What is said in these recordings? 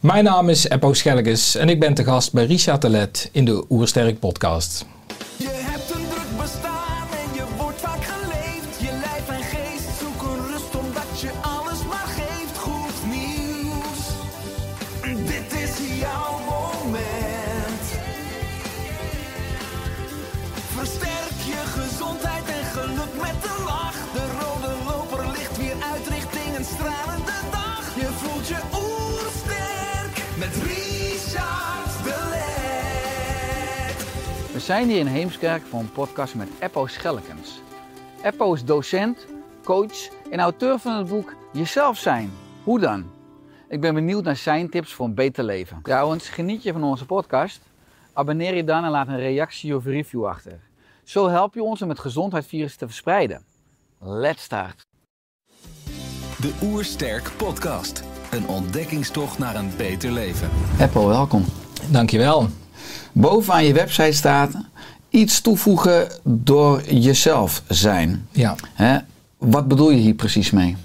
Mijn naam is Eppo Schelkes en ik ben te gast bij Richard Telet in de Oersterk podcast. Zijn hier in Heemskerk voor een podcast met Eppo Schellekens. Eppo is docent, coach en auteur van het boek Jezelf zijn. Hoe dan? Ik ben benieuwd naar zijn tips voor een beter leven. Trouwens, geniet je van onze podcast? Abonneer je dan en laat een reactie of review achter. Zo help je ons om het gezondheidsvirus te verspreiden. Let's start. De Oersterk Podcast. Een ontdekkingstocht naar een beter leven. Eppo, welkom. Dankjewel. Bovenaan je website staat iets toevoegen door jezelf zijn. Ja. Hè? Wat bedoel je hier precies mee?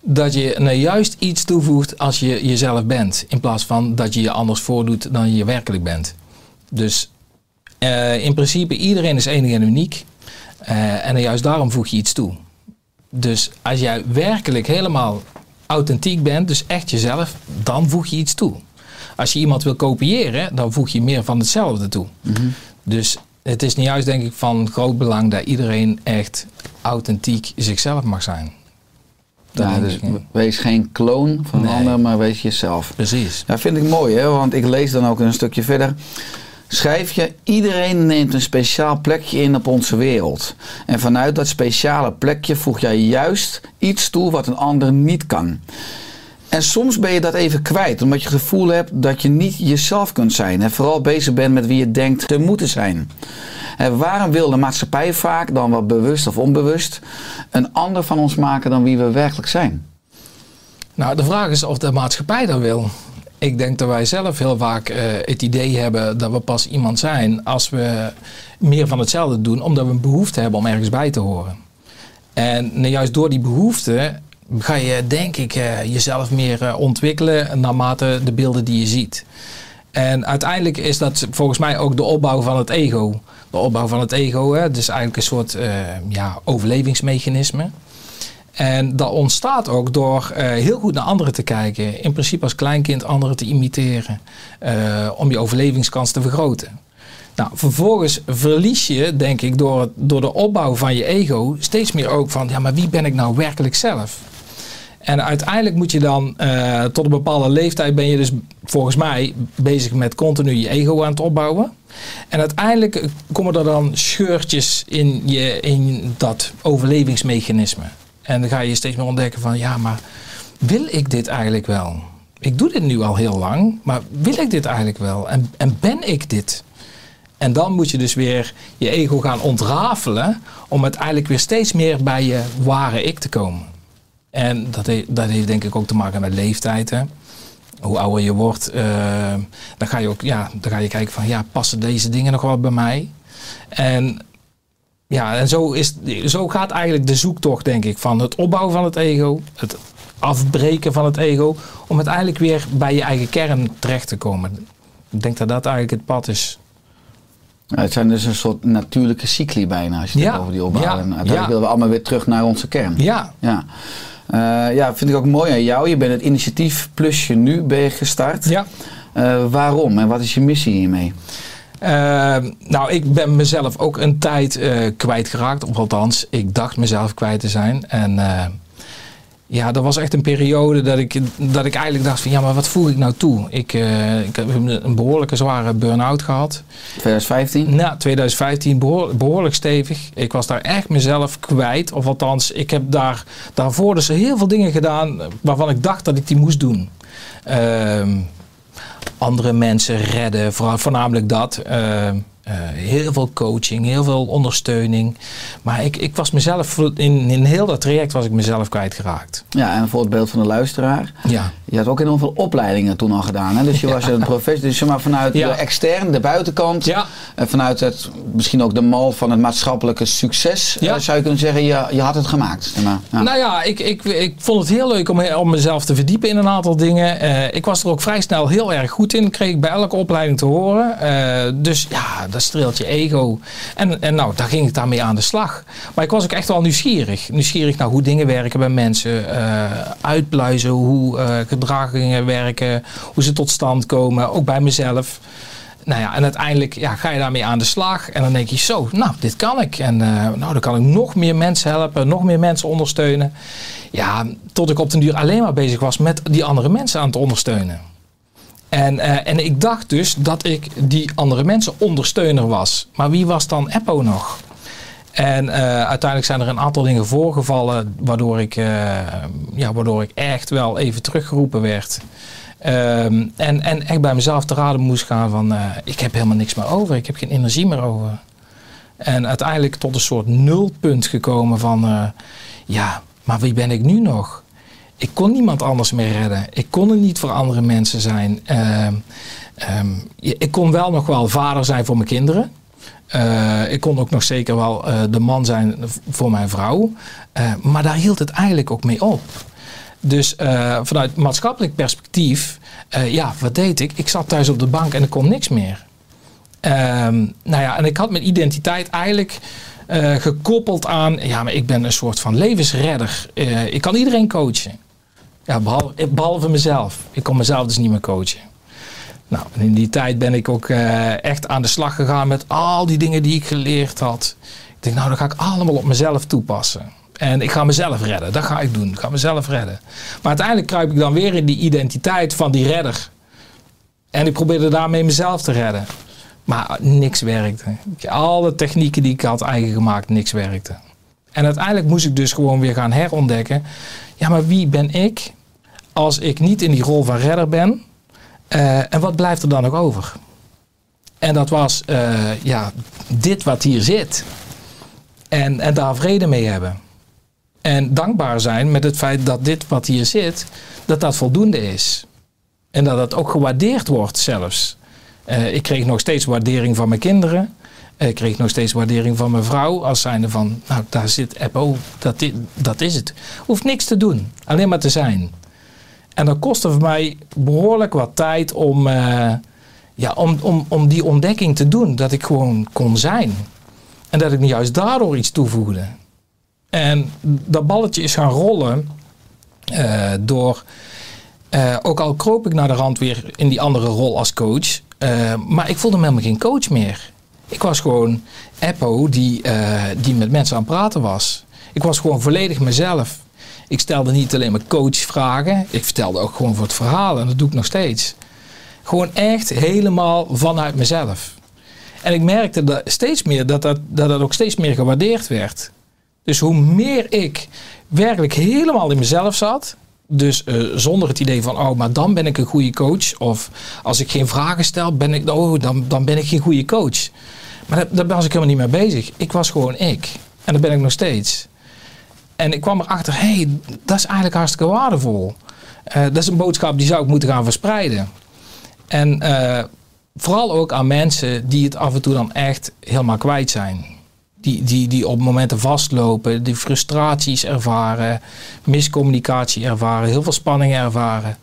Dat je nou juist iets toevoegt als je jezelf bent, in plaats van dat je je anders voordoet dan je werkelijk bent. Dus eh, in principe iedereen is enig en uniek eh, en juist daarom voeg je iets toe. Dus als jij werkelijk helemaal authentiek bent, dus echt jezelf, dan voeg je iets toe. Als je iemand wil kopiëren, dan voeg je meer van hetzelfde toe. Dus het is niet juist denk ik van groot belang dat iedereen echt authentiek zichzelf mag zijn. Dat Ja, dus wees geen kloon van een Nee. ander, maar wees jezelf. Precies. Ja, vind ik mooi, hè? want ik lees dan ook een stukje verder. Schrijf je, iedereen neemt een speciaal plekje in op onze wereld. En vanuit dat speciale plekje voeg jij juist iets toe wat een ander niet kan. En soms ben je dat even kwijt, omdat je het gevoel hebt dat je niet jezelf kunt zijn. En vooral bezig bent met wie je denkt te moeten zijn. En waarom wil de maatschappij vaak, dan wel bewust of onbewust, een ander van ons maken dan wie we werkelijk zijn? Nou, de vraag is of de maatschappij dat wil. Ik denk dat wij zelf heel vaak eh, het idee hebben dat we pas iemand zijn als we meer van hetzelfde doen, omdat we een behoefte hebben om ergens bij te horen. En nou, juist door die behoefte ga je, denk ik, eh, jezelf meer eh, ontwikkelen naarmate de beelden die je ziet. En uiteindelijk is dat volgens mij ook de opbouw van het ego. De opbouw van het ego, hè, dus eigenlijk een soort eh, ja, overlevingsmechanisme. En dat ontstaat ook door heel goed naar anderen te kijken. In principe als kleinkind anderen te imiteren. om je overlevingskans te vergroten. Nou, vervolgens verlies je, denk ik, door, door de opbouw van je ego steeds meer ook van, ja, maar wie ben ik nou werkelijk zelf? En uiteindelijk moet je dan, eh, tot een bepaalde leeftijd ben je dus volgens mij bezig met continu je ego aan het opbouwen. En uiteindelijk komen er dan scheurtjes in, je, in dat overlevingsmechanisme. En dan ga je steeds meer ontdekken van, ja, maar wil ik dit eigenlijk wel? Ik doe dit nu al heel lang, maar wil ik dit eigenlijk wel? En, en ben ik dit? En dan moet je dus weer je ego gaan ontrafelen om uiteindelijk weer steeds meer bij je ware ik te komen. En dat, he- dat heeft denk ik ook te maken met leeftijd. Hè? Hoe ouder je wordt, eh, dan ga je ook ja, dan ga je kijken van ja, passen deze dingen nog wel bij mij? En ja, en zo, is, zo gaat eigenlijk de zoektocht, denk ik, van het opbouwen van het ego, het afbreken van het ego, om uiteindelijk weer bij je eigen kern terecht te komen. Ik denk dat dat eigenlijk het pad is. Ja, het zijn dus een soort natuurlijke cycli bijna, als je het Ja, over die opbouw. ja, en uiteindelijk ja. willen we allemaal weer terug naar onze kern. Ja, Ja. Eh, ja, vind ik ook mooi aan jou. Je bent het initiatief Plusje Nu ben je gestart. ja. Eh, waarom en wat is je missie hiermee? Eh, nou, ik ben mezelf ook een tijd eh, kwijtgeraakt. Of althans, ik dacht mezelf kwijt te zijn. En ja, dat was echt een periode dat ik, dat ik eigenlijk dacht van... Ja, maar wat voeg ik nou toe? Ik, eh, ik heb een behoorlijke zware burn-out gehad. 2015? Na 2015 behoor- behoorlijk stevig. Ik was daar echt mezelf kwijt. Of althans, ik heb daar, daarvoor dus heel veel dingen gedaan... waarvan ik dacht dat ik die moest doen. Ehm, andere mensen redden, vooral- voornamelijk dat. Ehm, Eh, heel veel coaching, heel veel ondersteuning. Maar ik, ik was mezelf, in, in heel dat traject was ik mezelf kwijtgeraakt. Ja, en voor het beeld van de luisteraar. Ja. Je had ook heel veel opleidingen toen al gedaan. Hè? Dus je was een professor. Dus maar vanuit Ja. de externe, de buitenkant. Ja. En vanuit het, misschien ook de mal van het maatschappelijke succes. Ja. eh, zou je kunnen zeggen, je, je had het gemaakt. Ja. Nou ja, ik, ik, ik vond het heel leuk om, om mezelf te verdiepen in een aantal dingen. Eh, ik was er ook vrij snel heel erg goed in. Kreeg ik bij elke opleiding te horen. Dus ja, dat streelt je ego. En, en nou, daar ging ik daarmee aan de slag. Maar ik was ook echt wel nieuwsgierig. Nieuwsgierig naar hoe dingen werken bij mensen. eh, uitpluizen hoe eh, gedragingen werken. Hoe ze tot stand komen. Ook bij mezelf. Nou ja, en uiteindelijk ja, ga je daarmee aan de slag. En dan denk je zo, nou, dit kan ik. En eh, nou, dan kan ik nog meer mensen helpen. Nog meer mensen ondersteunen. Ja, tot ik op den duur alleen maar bezig was met die andere mensen aan te ondersteunen. En, eh, en ik dacht dus dat ik die andere mensen ondersteuner was. Maar wie was dan Eppo nog? En eh, uiteindelijk zijn er een aantal dingen voorgevallen waardoor ik, eh, ja, waardoor ik echt wel even teruggeroepen werd. Ehm, en, en echt bij mezelf te raden moest gaan van ik heb helemaal niks meer over, ik heb geen energie meer over. En uiteindelijk tot een soort nulpunt gekomen van ja, maar wie ben ik nu nog? Ik kon niemand anders meer redden. Ik kon er niet voor andere mensen zijn. Ehm, ehm, ik kon wel nog wel vader zijn voor mijn kinderen. Eh, ik kon ook nog zeker wel eh, de man zijn voor mijn vrouw. Eh, maar daar hield het eigenlijk ook mee op. Dus vanuit maatschappelijk perspectief, ja, wat deed ik? Ik zat thuis op de bank en ik kon niks meer. Ehm, nou ja, en ik had mijn identiteit eigenlijk gekoppeld aan, ja, maar ik ben een soort van levensredder. Ik kan iedereen coachen. Ja, behalve, mezelf. Ik kon mezelf dus niet meer coachen. Nou, in die tijd ben ik ook eh, echt aan de slag gegaan met al die dingen die ik geleerd had. Ik denk, nou, dat ga ik allemaal op mezelf toepassen. En ik ga mezelf redden. Dat ga ik doen. Ik ga mezelf redden. Maar uiteindelijk kruip ik dan weer in die identiteit van die redder. En ik probeerde daarmee mezelf te redden. Maar niks werkte. Alle technieken die ik had eigen gemaakt, niks werkte. En uiteindelijk moest ik dus gewoon weer gaan herontdekken. Ja, maar wie ben ik als ik niet in die rol van redder ben? Eh, en wat blijft er dan nog over? En dat was eh, ja, dit wat hier zit. En, en daar vrede mee hebben. En dankbaar zijn met het feit dat dit wat hier zit, dat dat voldoende is. En dat dat ook gewaardeerd wordt zelfs. Eh, ik kreeg nog steeds waardering van mijn kinderen. Eh, Ik kreeg nog steeds waardering van mijn vrouw. Als zijnde van, nou daar zit Eppo, dat, i- dat is het. Hoeft niks te doen, alleen maar te zijn. En dat kostte mij behoorlijk wat tijd om, eh, ja, om, om, om die ontdekking te doen. Dat ik gewoon kon zijn. En dat ik niet juist daardoor iets toevoegde. En dat balletje is gaan rollen eh, door... ook al kroop ik naar de rand weer in die andere rol als coach. maar ik voelde me helemaal geen coach meer. Ik was gewoon Eppo die, eh, die met mensen aan het praten was. Ik was gewoon volledig mezelf. Ik stelde niet alleen maar coachvragen. Ik vertelde ook gewoon voor het verhaal. En dat doe ik nog steeds. Gewoon echt helemaal vanuit mezelf. En ik merkte dat steeds meer dat dat, dat dat ook steeds meer gewaardeerd werd. Dus hoe meer ik werkelijk helemaal in mezelf zat. Dus eh, zonder het idee van, oh, maar dan ben ik een goede coach. Of als ik geen vragen stel, ben ik, oh, dan, dan ben ik geen goede coach. Maar daar, was ik helemaal niet mee bezig. Ik was gewoon ik. En dat ben ik nog steeds. En ik kwam erachter, hé, hey, dat is eigenlijk hartstikke waardevol. Eh, dat is een boodschap die zou ik moeten gaan verspreiden. En eh, vooral ook aan mensen die het af en toe dan echt helemaal kwijt zijn. Die, die, die op momenten vastlopen, die frustraties ervaren, miscommunicatie ervaren, heel veel spanning ervaren.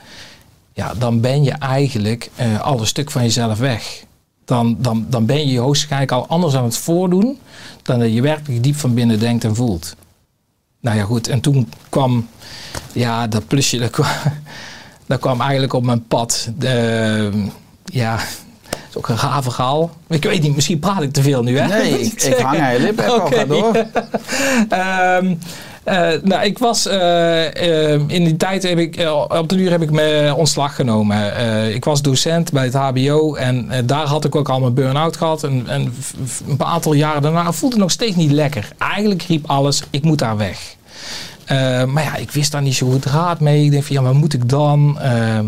Ja, dan ben je eigenlijk eh, al een stuk van jezelf weg. Dan, dan, dan ben je je hoogstwaarschijnlijk al anders aan het voordoen dan dat je werkelijk diep van binnen denkt en voelt. Nou ja, goed. En toen kwam, ja, dat plusje, dat kwam, dat kwam eigenlijk op mijn pad. De, ja, is ook een raar verhaal. Ik weet niet, misschien praat ik te veel nu, hè? Nee, ik, ik hang aan je lippen. Oké. Ga door. Ehm, eh, nou, ik was eh, eh, in die tijd heb ik eh, op de duur heb ik me ontslag genomen. Eh, ik was docent bij het HBO en eh, daar had ik ook al mijn burn-out gehad. En, en een aantal jaren daarna voelde het nog steeds niet lekker. Eigenlijk riep alles: ik moet daar weg. Eh, maar ja, ik wist daar niet zo goed raad mee. Ik denk van ja, wat moet ik dan? Eh,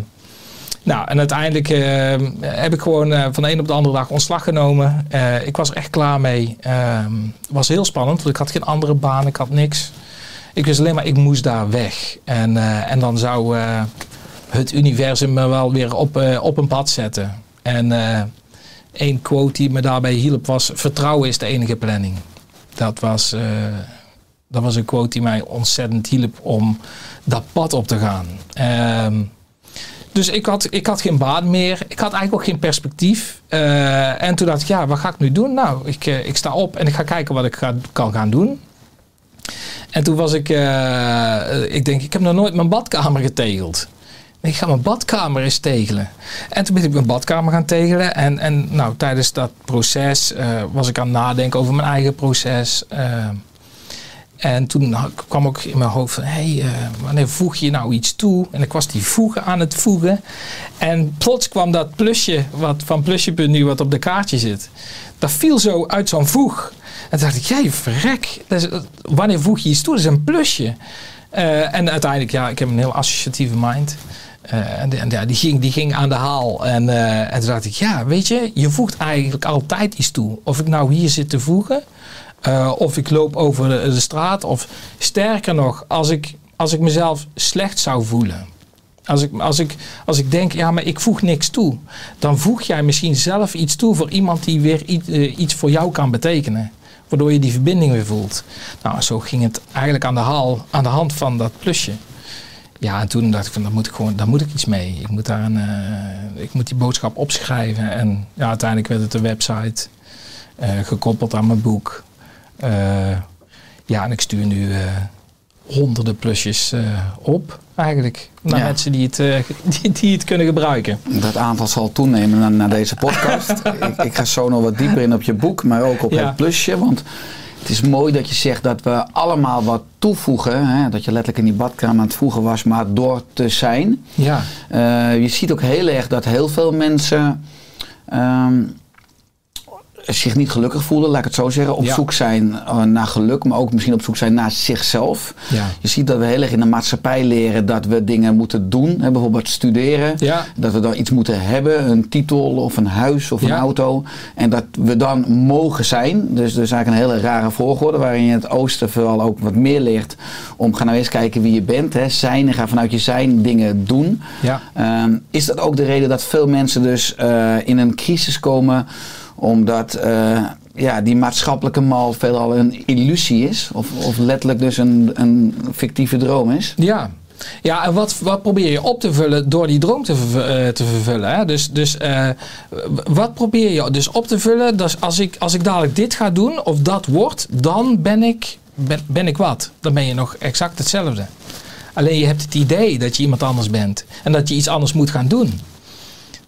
Nou, en uiteindelijk eh, heb ik gewoon eh, van de een op de andere dag ontslag genomen. Eh, ik was er echt klaar mee. Het was heel spannend, want ik had geen andere baan, ik had niks. Ik wist alleen maar, ik moest daar weg. En, eh, en dan zou eh, het universum me wel weer op, eh, op een pad zetten. En één quote die me daarbij hielp was, vertrouwen is de enige planning. Dat was, dat was een quote die mij ontzettend hielp om dat pad op te gaan. Ehm, dus ik had, ik had geen baan meer. Ik had eigenlijk ook geen perspectief. En toen dacht ik, ja, wat ga ik nu doen? Nou, ik, ik sta op en ik ga kijken wat ik ga, kan gaan doen. En toen was ik, eh, ik denk, ik heb nog nooit mijn badkamer getegeld. Ik ga mijn badkamer eens tegelen. En toen ben ik mijn badkamer gaan tegelen. En, en nou, tijdens dat proces eh, was ik aan het nadenken over mijn eigen proces. Eh, en toen kwam ook in mijn hoofd van, hé, hey, eh, wanneer voeg je nou iets toe? En ik was die voegen aan het voegen. En plots kwam dat plusje, wat van plusje.nu, wat op de kaartje zit. Dat viel zo uit zo'n voeg. En toen dacht ik, jij verrek, wanneer voeg je iets toe? Dat is een plusje. Eh, en uiteindelijk, ja, ik heb een heel associatieve mind. Eh, en ja, die, ging, die ging aan de haal. En, en toen dacht ik, ja, weet je, je voegt eigenlijk altijd iets toe. Of ik nou hier zit te voegen, eh, of ik loop over de, straat, of sterker nog, als ik, als ik mezelf slecht zou voelen. Als ik, als, ik, als ik denk, ja, maar ik voeg niks toe. Dan voeg jij misschien zelf iets toe voor iemand die weer iets, eh, iets voor jou kan betekenen. Waardoor je die verbinding weer voelt. Nou, zo ging het eigenlijk aan de, haal, aan de hand van dat plusje. Ja, en toen dacht ik van, daar moet ik gewoon, daar moet ik iets mee. Ik moet, daar een, eh, ik moet die boodschap opschrijven. En ja, uiteindelijk werd het een website gekoppeld aan mijn boek. Eh, ja, en ik stuur nu eh, honderden plusjes eh, op, eigenlijk. Naar Ja. mensen die het, die, die het kunnen gebruiken. Dat aantal zal toenemen na, na deze podcast. ik, ik ga zo nog wat dieper in op je boek, maar ook op Ja. het plusje. Want het is mooi dat je zegt dat we allemaal wat toevoegen. Hè? Dat je letterlijk in die badkamer aan het voegen was, maar door te zijn. Ja, je ziet ook heel erg dat heel veel mensen ehm, zich niet gelukkig voelen, laat ik het zo zeggen. Op Ja. zoek zijn eh, naar geluk, maar ook misschien op zoek zijn naar zichzelf. ja. Je ziet dat we heel erg in de maatschappij leren dat we dingen moeten doen. Hè, bijvoorbeeld studeren. Ja. Dat we dan iets moeten hebben, een titel of een huis of een auto. En dat we dan mogen zijn. Dus er is eigenlijk een hele rare volgorde waarin je in het oosten vooral ook wat meer leert. Om ga nou eens kijken wie je bent. Hè. Zijn en ga vanuit je zijn dingen doen. Ja. Ehm, is dat ook de reden dat veel mensen dus eh, in een crisis komen omdat eh, ja, die maatschappelijke mal veelal een illusie is? Of, of letterlijk dus een, een fictieve droom is? Ja. Ja, en wat, wat probeer je op te vullen door die droom te, eh, te vervullen? Hè? Dus, dus eh, wat probeer je dus op te vullen? Dus als ik, als ik dadelijk dit ga doen of dat wordt, dan ben ik, ben, ben ik wat? Dan ben je nog exact hetzelfde. Alleen je hebt het idee dat je iemand anders bent en dat je iets anders moet gaan doen.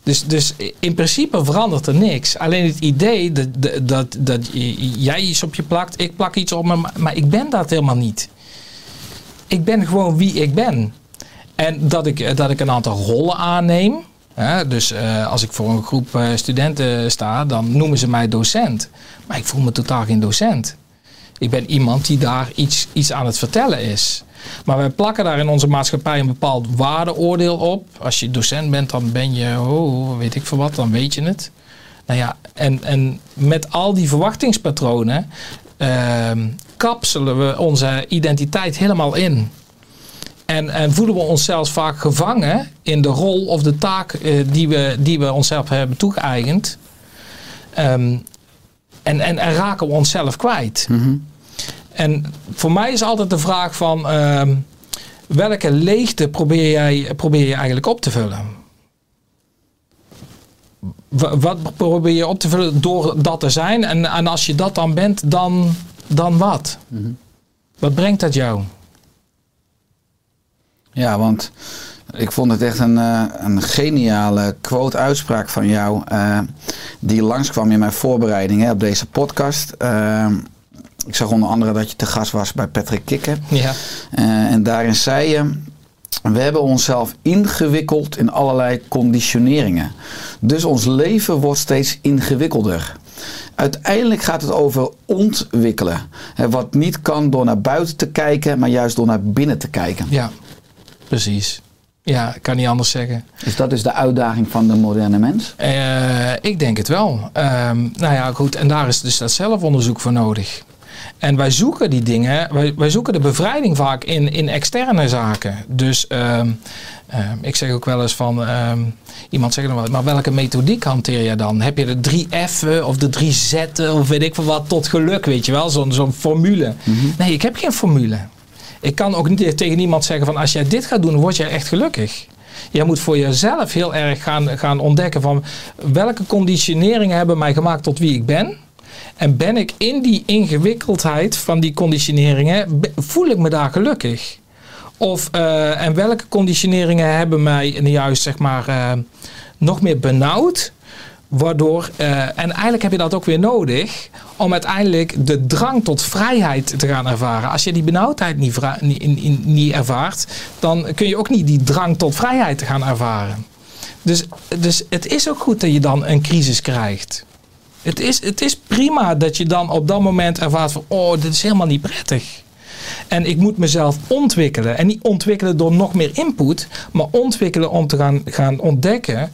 Dus, dus in principe verandert er niks. Alleen het idee dat, dat, dat, jij iets op je plakt, ik plak iets op me, maar- ik ben dat helemaal niet ik ben gewoon wie ik ben. En dat ik, dat ik een aantal rollen aanneem. Hè, dus eh, als ik voor een groep eh, studenten sta, dan noemen ze mij docent. Maar ik voel me totaal geen docent. Ik ben iemand die daar iets, iets aan het vertellen is. Maar wij plakken daar in onze maatschappij een bepaald waardeoordeel op. Als je docent bent, dan ben je, oh, weet ik veel wat, dan weet je het. Nou ja, en, en met al die verwachtingspatronen ehm, kapselen we onze identiteit helemaal in. En, en voelen we onszelf vaak gevangen in de rol of de taak eh, die, we, die we onszelf hebben toegeëigend. Ehm, en, en, en raken we onszelf kwijt. En voor mij is altijd de vraag van ehm, welke leegte probeer, jij, probeer je eigenlijk op te vullen? Wa- Wat probeer je op te vullen door dat te zijn? En, en als je dat dan bent, dan, dan wat? Wat brengt dat jou? Ja, want ik vond het echt een, eh, een geniale quote-uitspraak van jou. eh, die langskwam in mijn voorbereiding hè, op deze podcast. Eh, ik zag onder andere dat je te gast was bij Patrick Kikker. Ja. Eh, en daarin zei je. We hebben onszelf ingewikkeld in allerlei conditioneringen. Dus ons leven wordt steeds ingewikkelder. Uiteindelijk gaat het over ontwikkelen. Wat niet kan door naar buiten te kijken, maar juist door naar binnen te kijken. Ja, precies. Ja, ik kan niet anders zeggen. Dus dat is de uitdaging van de moderne mens? Eh, ik denk het wel. Ehm, nou ja, goed. En daar is dus dat zelfonderzoek voor nodig. En wij zoeken die dingen, wij, wij zoeken de bevrijding vaak in, in externe zaken. Dus ehm, ehm, ik zeg ook wel eens van, ehm, iemand zegt dan wel, maar welke methodiek hanteer je dan? Heb je de drie F'en of de drie Z'en of weet ik veel wat tot geluk, weet je wel? Zo'n zo'n formule. Nee, ik heb geen formule. Ik kan ook niet tegen iemand zeggen van, als jij dit gaat doen, word jij echt gelukkig. Jij moet voor jezelf heel erg gaan, gaan ontdekken van welke conditioneringen hebben mij gemaakt tot wie ik ben. En ben ik in die ingewikkeldheid van die conditioneringen, voel ik me daar gelukkig? Of, eh, en welke conditioneringen hebben mij juist zeg maar eh, nog meer benauwd? Waardoor, eh, en eigenlijk heb je dat ook weer nodig om uiteindelijk de drang tot vrijheid te gaan ervaren. Als je die benauwdheid niet, niet, niet, ervaart, dan kun je ook niet die drang tot vrijheid gaan ervaren. Dus, dus het is ook goed dat je dan een crisis krijgt. Het is, het is prima dat je dan op dat moment ervaart van, oh, dit is helemaal niet prettig. En ik moet mezelf ontwikkelen. En niet ontwikkelen door nog meer input, maar ontwikkelen om te gaan, gaan ontdekken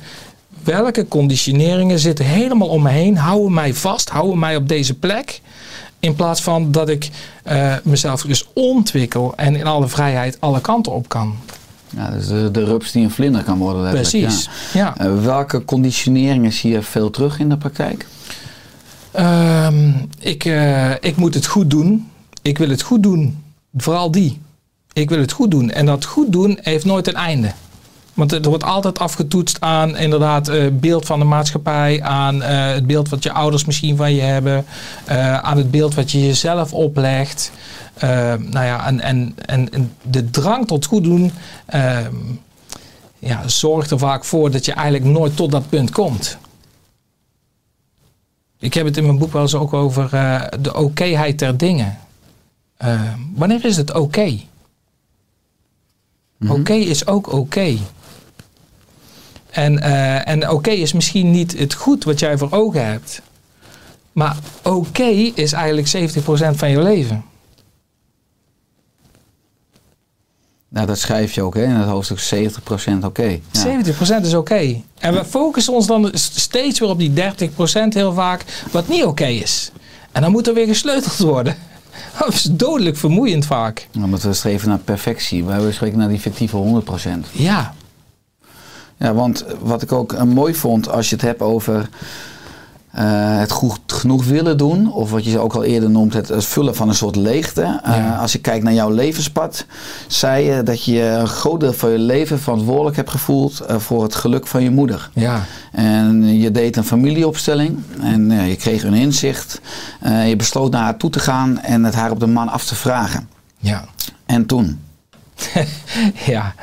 welke conditioneringen zitten helemaal om me heen, houden mij vast, houden mij op deze plek. In plaats van dat ik eh, mezelf dus ontwikkel en in alle vrijheid alle kanten op kan. Ja, dus de, de rups die een vlinder kan worden. Precies. Ja. Ja. Eh, welke conditioneringen zie je veel terug in de praktijk? Ehm, ik, eh, ik moet het goed doen. Ik wil het goed doen. Vooral die. Ik wil het goed doen. En dat goed doen heeft nooit een einde. Want het wordt altijd afgetoetst aan inderdaad eh, beeld van de maatschappij, aan eh, het beeld wat je ouders misschien van je hebben, aan het beeld wat je jezelf oplegt. Eh, nou ja, en, en, en, en de drang tot goed doen ehm, ja, zorgt er vaak voor dat je eigenlijk nooit tot dat punt komt. Ik heb het in mijn boek wel eens ook over eh, de okéheid der dingen. Eh, wanneer is het oké? Oké is ook oké. En, eh, en oké is misschien niet het goed wat jij voor ogen hebt. Maar oké is eigenlijk 70% van je leven. Nou, dat schrijf je ook hè, in het hoofdstuk 70% oké. Ja. 70% is oké. En we focussen ons dan steeds weer op die 30% heel vaak, wat niet oké is. En dan moet er weer gesleuteld worden. Dat is dodelijk vermoeiend vaak. Omdat we streven naar perfectie. Wij spreken naar die fictieve 100%. Ja, Ja, want wat ik ook eh, mooi vond als je het hebt over eh, het goed genoeg willen doen, of wat je ook al eerder noemt, het, het vullen van een soort leegte. Eh, Ja. als je kijkt naar jouw levenspad, zei je dat je een groot deel van je leven verantwoordelijk hebt gevoeld eh, voor het geluk van je moeder. ja, En je deed een familieopstelling en je kreeg een inzicht. Je besloot naar haar toe te gaan en het haar op de man af te vragen. ja. En toen? ja.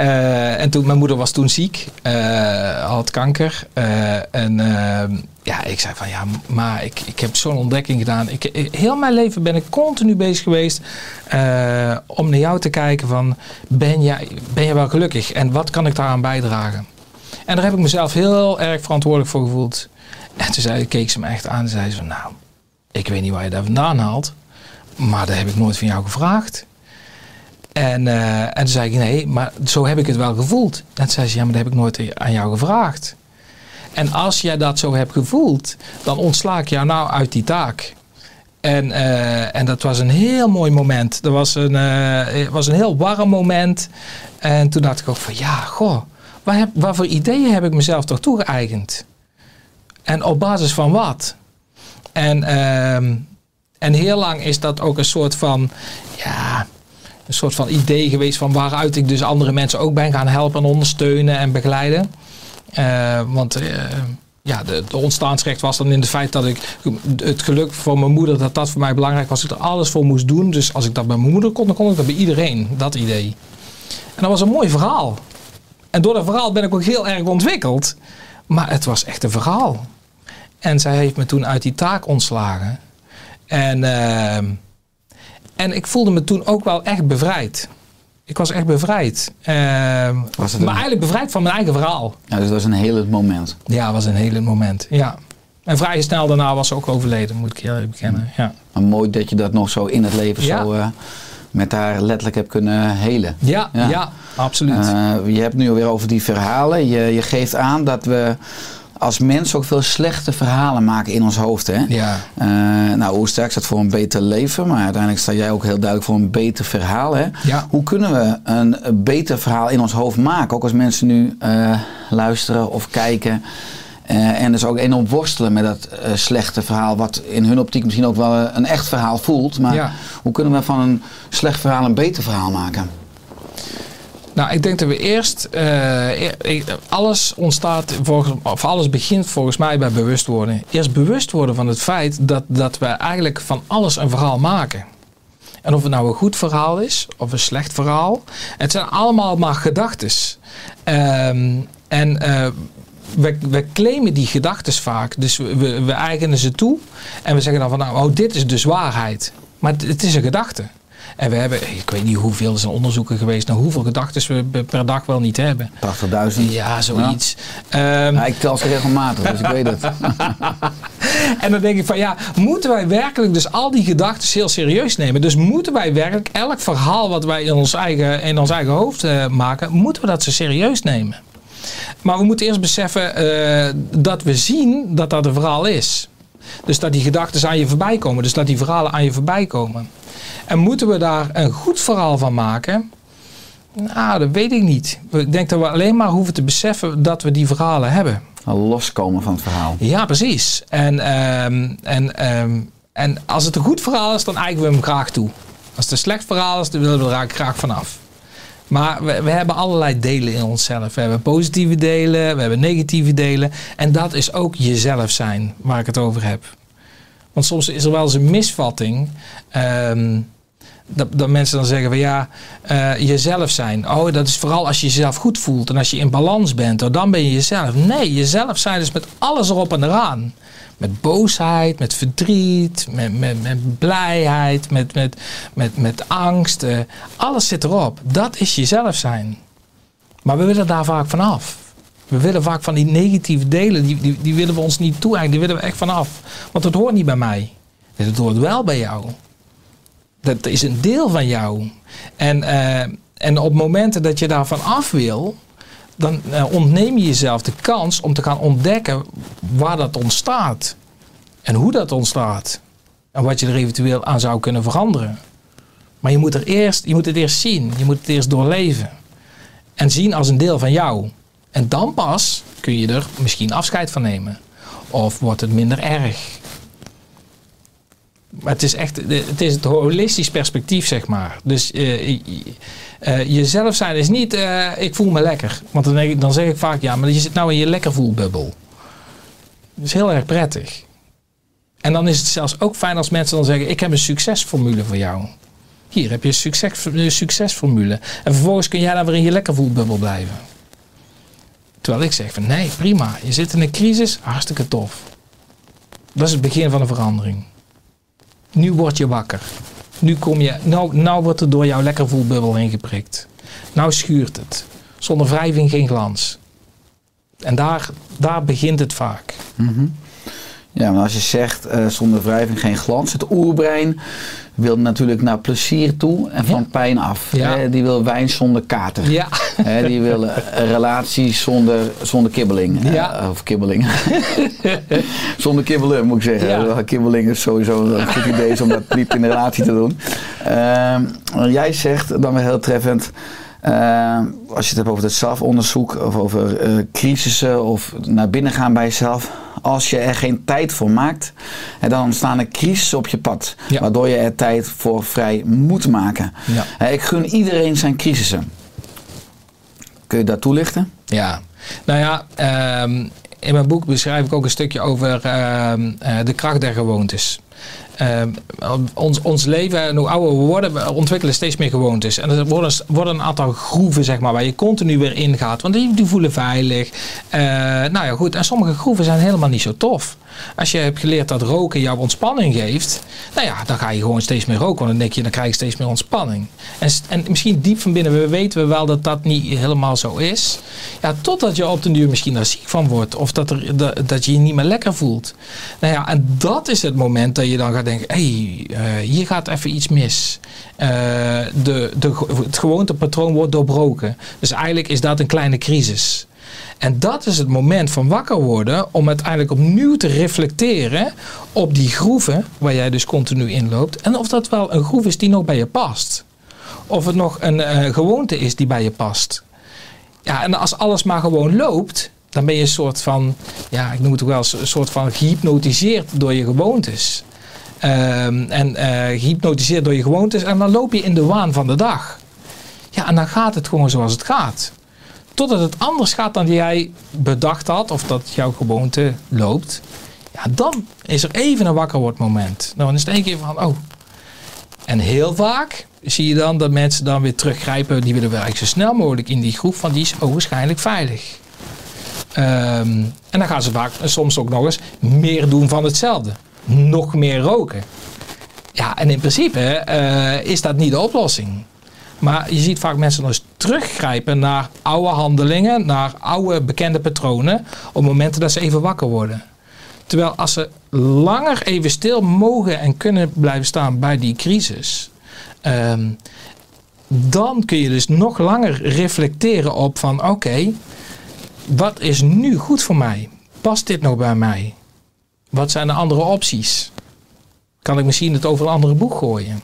Eh, en toen, mijn moeder was toen ziek, eh, had kanker. eh, en eh, ja, ik zei van ja, maar ik, ik heb zo'n ontdekking gedaan. Ik, heel mijn leven ben ik continu bezig geweest om naar jou te kijken van ben jij, ben jij wel gelukkig en wat kan ik daaraan bijdragen? En daar heb ik mezelf heel erg verantwoordelijk voor gevoeld. En toen zei, keek ze me echt aan en zei ze van nou, ik weet niet waar je dat vandaan haalt, maar dat heb ik nooit van jou gevraagd. En, eh, en toen zei ik, nee, maar zo heb ik het wel gevoeld. En zei ze, ja, maar dat heb ik nooit aan jou gevraagd. En als jij dat zo hebt gevoeld, dan ontsla ik jou nou uit die taak. En, eh, en dat was een heel mooi moment. Dat was een, eh, was een heel warm moment. En toen dacht ik ook van, ja, goh, waar, heb, voor ideeën heb ik mezelf toch toegeëigend? En op basis van wat? En, ehm, en heel lang is dat ook een soort van, ja, een soort van idee geweest van waaruit ik dus andere mensen ook ben gaan helpen en ondersteunen en begeleiden. Eh, want eh, ja, de, de ontstaansrecht was dan in het feit dat ik het geluk voor mijn moeder, dat dat voor mij belangrijk was, dat ik er alles voor moest doen. Dus als ik dat bij mijn moeder kon, dan kon ik dat bij iedereen, dat idee. En dat was een mooi verhaal. En door dat verhaal ben ik ook heel erg ontwikkeld. Maar het was echt een verhaal. En zij heeft me toen uit die taak ontslagen. En, ehm, en ik voelde me toen ook wel echt bevrijd. Ik was echt bevrijd. Was het maar een- eigenlijk bevrijd van mijn eigen verhaal. Ja, dus dat was een heel moment. Ja, was een hele moment. Ja. En vrij snel daarna was ze ook overleden, moet ik eerlijk bekennen. Ja. Maar mooi dat je dat nog zo in het leven Ja. zo, eh, met haar letterlijk heb kunnen helen. Ja, ja. Ja. absoluut. Eh, je hebt nu alweer over die verhalen. Je, je geeft aan dat we als mens ook veel slechte verhalen maken in ons hoofd. Hè? ja. Eh, nou, Oersterk staat voor een beter leven, maar uiteindelijk sta jij ook heel duidelijk voor een beter verhaal. Hè? Ja. Hoe kunnen we een beter verhaal in ons hoofd maken? Ook als mensen nu eh, luisteren of kijken. eh, en dus ook enorm worstelen met dat slechte verhaal, wat in hun optiek misschien ook wel een echt verhaal voelt. Maar Ja. hoe kunnen we van een slecht verhaal een beter verhaal maken? Nou, ik denk dat we eerst. eh, e- e- alles ontstaat, volgens, of alles begint volgens mij bij bewustwording. Eerst bewust worden van het feit dat, dat we eigenlijk van alles een verhaal maken. En of het nou een goed verhaal is of een slecht verhaal. Het zijn allemaal maar gedachtes. Ehm, en eh, we, we claimen die gedachtes vaak. Dus we, we, eigenen ze toe. En we zeggen dan van nou, oh, dit is dus waarheid. Maar het is een gedachte. En we hebben, ik weet niet hoeveel, er zijn onderzoeken geweest naar hoeveel gedachten we per- dag wel niet hebben. 80.000. Ja, zoiets. Ehm, Ja, ik tel ze regelmatig, dus ik weet het. En dan denk ik van ja, moeten wij werkelijk dus al die gedachten heel serieus nemen? Dus moeten wij werkelijk elk verhaal wat wij in ons eigen, in ons eigen hoofd eh, maken, moeten we dat zo serieus nemen? Maar we moeten eerst beseffen eh, dat we zien dat dat een verhaal is. Dus dat die gedachten aan je voorbij komen. Dus dat die verhalen aan je voorbij komen. En moeten we daar een goed verhaal van maken? Nou, dat weet ik niet. Ik denk dat we alleen maar hoeven te beseffen dat we die verhalen hebben. Loskomen van het verhaal. Ja, precies. En, ehm, en, ehm, en als het een goed verhaal is, dan eigenen we hem graag toe. Als het een slecht verhaal is, dan willen we er graag vanaf. Maar we, we hebben allerlei delen in onszelf. We hebben positieve delen, we hebben negatieve delen. En dat is ook jezelf zijn, waar ik het over heb. Want soms is er wel eens een misvatting. ehm, dat, dat mensen dan zeggen van ja, eh, jezelf zijn. Oh, dat is vooral als je jezelf goed voelt en als je in balans bent, dan ben je jezelf. Nee, jezelf zijn is met alles erop en eraan. Met boosheid, met verdriet, met, met, met blijheid, met, met, met, met angst. eh, alles zit erop. Dat is jezelf zijn. Maar we willen daar vaak vanaf. We willen vaak van die negatieve delen, die, die, willen we ons niet toe Die willen we echt vanaf. Want dat hoort niet bij mij. Het hoort wel bij jou. Dat is een deel van jou. En, eh, en op momenten dat je daarvan af wil, dan eh, ontneem je jezelf de kans om te gaan ontdekken waar dat ontstaat. En hoe dat ontstaat. En wat je er eventueel aan zou kunnen veranderen. Maar je moet, er eerst, je moet het eerst zien. Je moet het eerst doorleven. En zien als een deel van jou. En dan pas kun je er misschien afscheid van nemen. Of wordt het minder erg. Maar het is echt het, is het holistisch perspectief, zeg maar. Dus eh, eh, jezelf zijn is niet, eh, ik voel me lekker. Want dan, ik, dan zeg ik vaak, ja, maar je zit nou in je lekker voelbubbel. Dat is heel erg prettig. En dan is het zelfs ook fijn als mensen dan zeggen, ik heb een succesformule voor jou. Hier heb je een, succes, succesformule. En vervolgens kun jij dan weer in je lekker voelbubbel blijven. Terwijl ik zeg van nee, prima. Je zit in een crisis, hartstikke tof. Dat is het begin van een verandering. Nu word je wakker. Nu, kom je, nou, nou wordt er door jouw lekker voelbubbel heen geprikt. Nou schuurt het. Zonder wrijving geen glans. En daar, daar begint het vaak. Ja, maar als je zegt eh, zonder wrijving geen glans. Het oerbrein wil natuurlijk naar plezier toe en van Ja. pijn af. Ja. Die wil wijn zonder kater. Ja, die wil eh, een relatie zonder, zonder kibbeling. Eh, of kibbeling. zonder kibbelen moet ik zeggen. Kibbeling is sowieso een goed idee om dat niet in een relatie te doen. Ehm, jij zegt dan weer heel treffend. ehm, als je het hebt over het zelfonderzoek of over eh, crisissen of naar binnen gaan bij jezelf. Als je er geen tijd voor maakt, dan ontstaan er crisissen op je pad. Ja. Waardoor je er tijd voor vrij moet maken. Ja. Ik gun iedereen zijn crisissen. Kun je dat toelichten? ja. Nou ja, ehm, in mijn boek beschrijf ik ook een stukje over ehm, eh, de kracht der gewoontes. Ehm, ons, ons leven, en hoe ouder we worden, we ontwikkelen steeds meer gewoontes. En er worden, worden een aantal groeven, zeg maar, waar je continu weer ingaat. Want die, die voelen veilig. Eh, nou ja, goed. En sommige groeven zijn helemaal niet zo tof. Als je hebt geleerd dat roken jou ontspanning geeft, nou ja, dan ga je gewoon steeds meer roken. Want dan krijg je steeds meer ontspanning. En, en misschien diep van binnen we weten we wel dat dat niet helemaal zo is. Ja, totdat je op den duur misschien daar ziek van wordt. Of dat, er, dat, je je niet meer lekker voelt. Nou ja, en dat is het moment dat je dan gaat denken, hé, hey, eh, hier gaat even iets mis. Eh, de, de, het gewoontepatroon wordt doorbroken. Dus eigenlijk is dat een kleine crisis. En dat is het moment van wakker worden om uiteindelijk opnieuw te reflecteren op die groeven waar jij dus continu in loopt. En of dat wel een groef is die nog bij je past. Of het nog een eh, gewoonte is die bij je past. Ja, en als alles maar gewoon loopt, dan ben je een soort van, ja, ik noem het ook wel een soort van gehypnotiseerd door je gewoontes. Ehm, en eh gehypnotiseerd door je gewoontes en dan loop je in de waan van de dag. Ja, en dan gaat het gewoon zoals het gaat. Totdat het anders gaat dan jij bedacht had, of dat jouw gewoonte loopt. Ja, dan is er even een wakker wordt moment. Dan is het één keer van, oh. En heel vaak zie je dan dat mensen dan weer teruggrijpen. Die willen wel zo snel mogelijk in die groep, want die is ogenschijnlijk veilig. Ehm, en dan gaan ze vaak soms ook nog eens meer doen van hetzelfde. Nog meer roken. Ja, en in principe eh, is dat niet de oplossing. Maar je ziet vaak mensen teruggrijpen naar oude handelingen, naar oude bekende patronen, op momenten dat ze even wakker worden. Terwijl als ze langer even stil mogen en kunnen blijven staan bij die crisis, ehm, dan kun je dus nog langer reflecteren op van oké, wat is nu goed voor mij? Past dit nog bij mij? Wat zijn de andere opties? Kan ik misschien het over een andere boek gooien?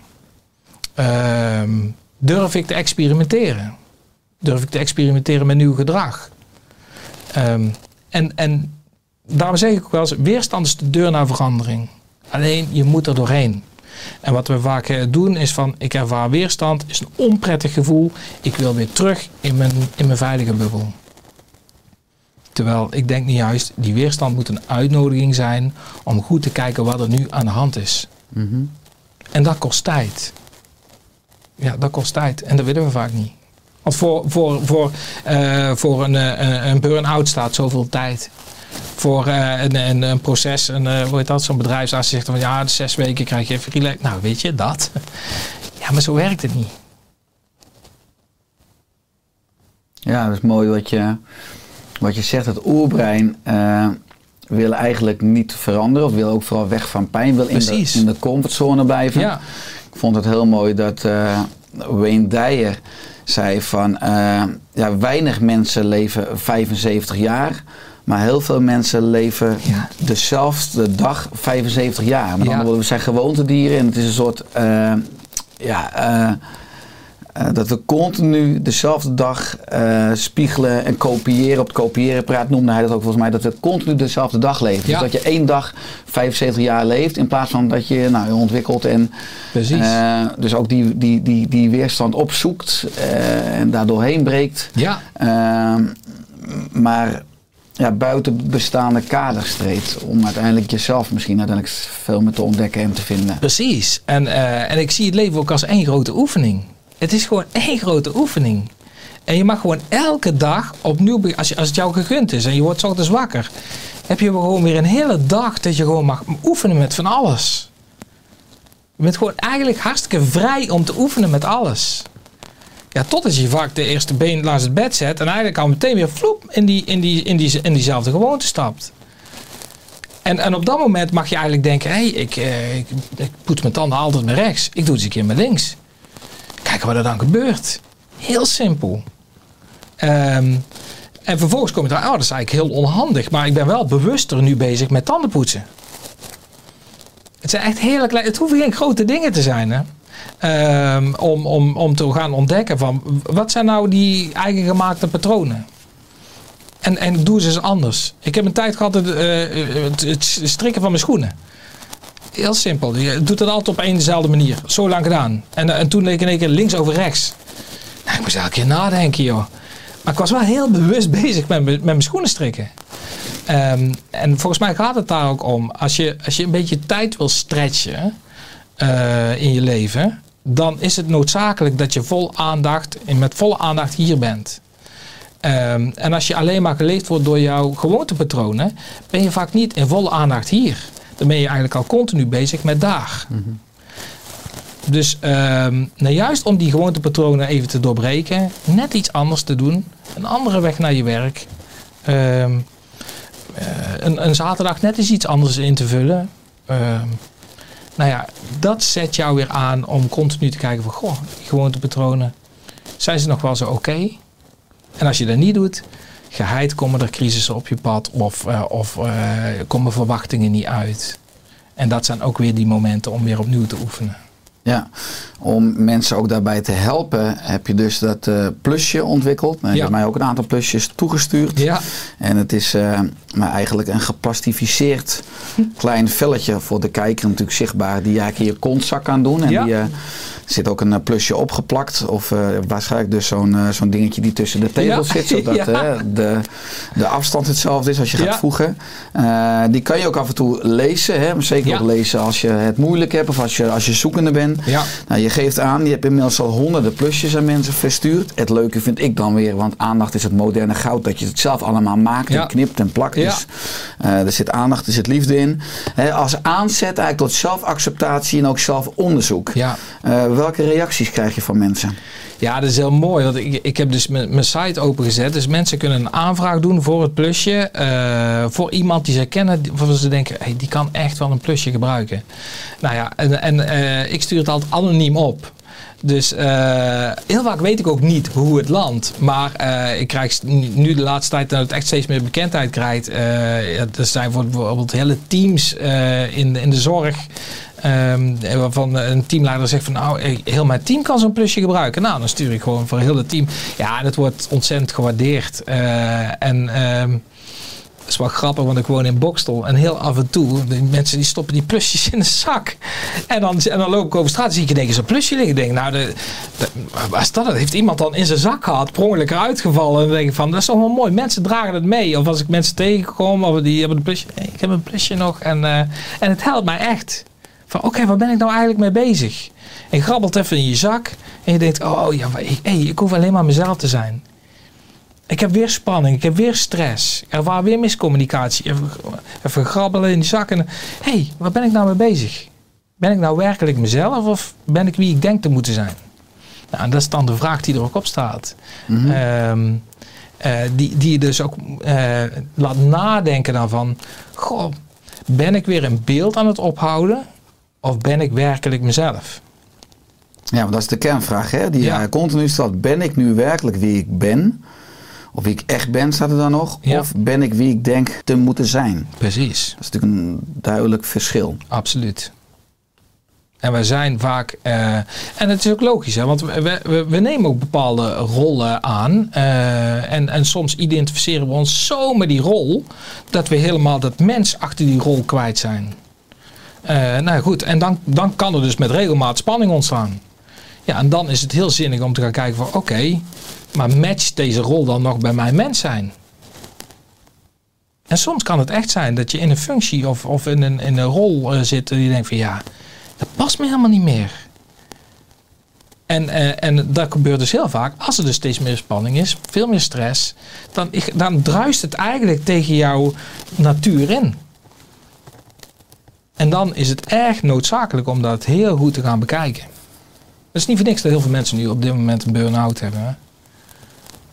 Ehm, durf ik te experimenteren? Durf ik te experimenteren met nieuw gedrag? Ehm, en, en daarom zeg ik ook wel eens, weerstand is de deur naar verandering. Alleen je moet er doorheen. En wat we vaak eh, doen is van, ik ervaar weerstand, is een onprettig gevoel. Ik wil weer terug in mijn, in mijn veilige bubbel. Terwijl ik denk niet juist, die weerstand moet een uitnodiging zijn om goed te kijken wat er nu aan de hand is. Mhm. En dat kost tijd. Ja, dat kost tijd. En dat willen we vaak niet. Want voor, voor, voor, eh, voor een, eh, een burn-out staat zoveel tijd. Voor eh, een, een, een proces, een, eh, hoe heet dat, zo'n bedrijfsarts zegt van ja, de zes weken krijg je even relax. Nou, weet je, dat. Ja, maar zo werkt het niet. Ja, dat is mooi wat je, wat je zegt. Het oerbrein wil eigenlijk niet veranderen. Of wil ook vooral weg van pijn. Wil in de, in de comfortzone blijven. Ja, Ik vond het heel mooi dat eh, Wayne Dyer zei van... eh, ja, weinig mensen leven 75 jaar... Maar heel veel mensen leven Ja. dezelfde dag 75 jaar. Met Ja. andere woorden, we zijn gewoontedieren en het is een soort... eh, ja, eh, dat we continu dezelfde dag eh, spiegelen en kopiëren. Op het kopieerapparaat noemde hij dat ook volgens mij. Dat we continu dezelfde dag leven. Ja. Dus dat je één dag 75 jaar leeft. In plaats van dat je nou, je ontwikkelt en precies. eh, dus ook die, die, die, die weerstand opzoekt. en daar doorheen breekt. ja, Ehm, maar ja, buiten bestaande kaders treedt. Om uiteindelijk jezelf misschien uiteindelijk veel meer te ontdekken en te vinden. precies. En, en ik zie het leven ook als één grote oefening. Het is gewoon één grote oefening. En je mag gewoon elke dag opnieuw, als, je, als het jou gegund is en je wordt ochtends wakker, heb je gewoon weer een hele dag dat je gewoon mag oefenen met van alles. Je bent gewoon eigenlijk hartstikke vrij om te oefenen met alles. Ja, totdat je vaak de eerste been langs het bed zet en eigenlijk al meteen weer vloep in, die, in, die, in, die, diezelfde gewoonte stapt. En, en op dat moment mag je eigenlijk denken, hé, hey, ik, eh, ik, poets mijn tanden altijd met rechts. Ik doe het eens een keer met links. Wat er dan gebeurt. Heel simpel. Ehm, en vervolgens kom je daar, oh, dat is eigenlijk heel onhandig. Maar ik ben wel bewuster nu bezig met tandenpoetsen. Het zijn echt hele kleine, het hoeven geen grote dingen te zijn, hè. Ehm, om, om, om te gaan ontdekken van, wat zijn nou die eigen gemaakte patronen? En, en doe ze eens anders. Ik heb een tijd gehad het, eh, het, het strikken van mijn schoenen. Heel simpel. Je doet het altijd op één dezelfde manier. Zo lang gedaan. En, eh, en toen leek in één keer links over rechts. Nou, ik moest elke keer nadenken, joh. Maar ik was wel heel bewust bezig met, met mijn schoenen strikken. Ehm, en volgens mij gaat het daar ook om. Als je, als je een beetje tijd wil stretchen eh, in je leven, dan is het noodzakelijk dat je vol aandacht met volle aandacht hier bent. Ehm, en als je alleen maar geleefd wordt door jouw gewoontepatronen, ben je vaak niet in volle aandacht hier. Dan ben je eigenlijk al continu bezig met daar. Dus ehm, nou juist om die gewoontepatronen even te doorbreken, net iets anders te doen, een andere weg naar je werk, ehm, eh, een, een zaterdag net eens iets anders in te vullen. Ehm, Nou ja, dat zet jou weer aan om continu te kijken van, goh, die gewoontepatronen, zijn ze nog wel zo oké? En als je dat niet doet, geheid komen er crisissen op je pad of, eh, of eh, komen verwachtingen niet uit. En dat zijn ook weer die momenten om weer opnieuw te oefenen. Ja, om mensen ook daarbij te helpen heb je dus dat eh, plusje ontwikkeld. Nou, je Ja. hebt mij ook een aantal plusjes toegestuurd. Ja, En het is eh, maar eigenlijk een geplastificeerd klein velletje voor de kijker natuurlijk zichtbaar. Die je eigenlijk in je kontzak kan doen. En Ja. die, eh, zit ook een plusje opgeplakt. Of waarschijnlijk dus zo'n zo'n dingetje die tussen de tegels Ja. zit. Zodat de, de afstand hetzelfde is als je gaat voegen. Die kan je ook af en toe lezen. Hè? Maar Zeker ook lezen als je het moeilijk hebt of als je, als je zoekende bent. Ja, Nou, je geeft aan, je hebt inmiddels al honderden plusjes aan mensen verstuurd. Het leuke vind ik dan weer, want aandacht is het moderne goud, dat je het zelf allemaal maakt Ja. en knipt en plakt. Dus eh, er zit aandacht, er zit liefde in. Als aanzet eigenlijk tot zelfacceptatie en ook zelfonderzoek. ja. Eh, welke reacties krijg je van mensen? Ja, dat is heel mooi. Want ik, ik heb dus mijn site opengezet. Dus mensen kunnen een aanvraag doen voor het plusje. eh, voor iemand die ze kennen. Waarvan ze denken, hey, die kan echt wel een plusje gebruiken. Nou ja, en, en eh, ik stuur het altijd anoniem op. Dus eh, heel vaak weet ik ook niet hoe het landt. Maar ik krijg nu de laatste tijd dat het echt steeds meer bekendheid krijgt. er zijn bijvoorbeeld hele teams in, de- in de zorg. Ehm, waarvan een teamleider zegt van nou, heel mijn team kan zo'n plusje gebruiken. Nou, dan stuur ik gewoon voor heel het team. Ja, het wordt ontzettend gewaardeerd. Eh, en ehm, dat is wel grappig, want ik woon in Bokstel. En heel af en toe, de mensen die stoppen die plusjes in de zak. En dan, en dan loop ik over straat en zie ik ineens een plusje liggen. Ik denk, nou, de, dat? Heeft iemand dan in zijn zak gehad, per ongeluk eruit gevallen? En dan denk ik van, dat is toch wel mooi. Mensen dragen het mee. Of als ik mensen tegenkom, of die hebben een plusje. Ik heb een plusje nog. En, eh, en het helpt mij echt. Van, oké, waar ben ik nou eigenlijk mee bezig? En je grabbelt even in je zak. En je denkt, oh ja, maar ik, hey, ik hoef alleen maar mezelf te zijn. Ik heb weer spanning, ik heb weer stress. Er was weer miscommunicatie. Even, even grabbelen in die zak. En, hé, hey, waar ben ik nou mee bezig? Ben ik nou werkelijk mezelf of ben ik wie ik denk te moeten zijn? Nou, en dat is dan de vraag die er ook op staat. Mhm. Ehm, eh, die, die je dus ook eh, laat nadenken dan van... Goh, ben ik weer een beeld aan het ophouden? Of ben ik werkelijk mezelf? Ja, want dat is de kernvraag hè, die Ja. je continu stelt. Ben ik nu werkelijk wie ik ben? Of wie ik echt ben, staat er dan nog? Ja. Of ben ik wie ik denk te moeten zijn? Precies. Dat is natuurlijk een duidelijk verschil. Absoluut. En we zijn vaak. eh, en het is ook logisch, hè, want we, we, we nemen ook bepaalde rollen aan. eh, en, en soms identificeren we ons zo met die rol. dat we helemaal dat mens achter die rol kwijt zijn. Eh, nou goed, en dan, dan kan er dus met regelmaat spanning ontstaan. Ja, en dan is het heel zinnig om te gaan kijken van oké, maar matcht deze rol dan nog bij mijn mens zijn? En soms kan het echt zijn dat je in een functie of, of in, een, in een rol eh, zit en je denkt van ja, dat past me helemaal niet meer. En, eh, en dat gebeurt dus heel vaak. Als er dus steeds meer spanning is, veel meer stress, dan, dan druist het eigenlijk tegen jouw natuur in. En dan is het erg noodzakelijk om dat heel goed te gaan bekijken. Het is niet voor niks dat heel veel mensen nu op dit moment een burn-out hebben.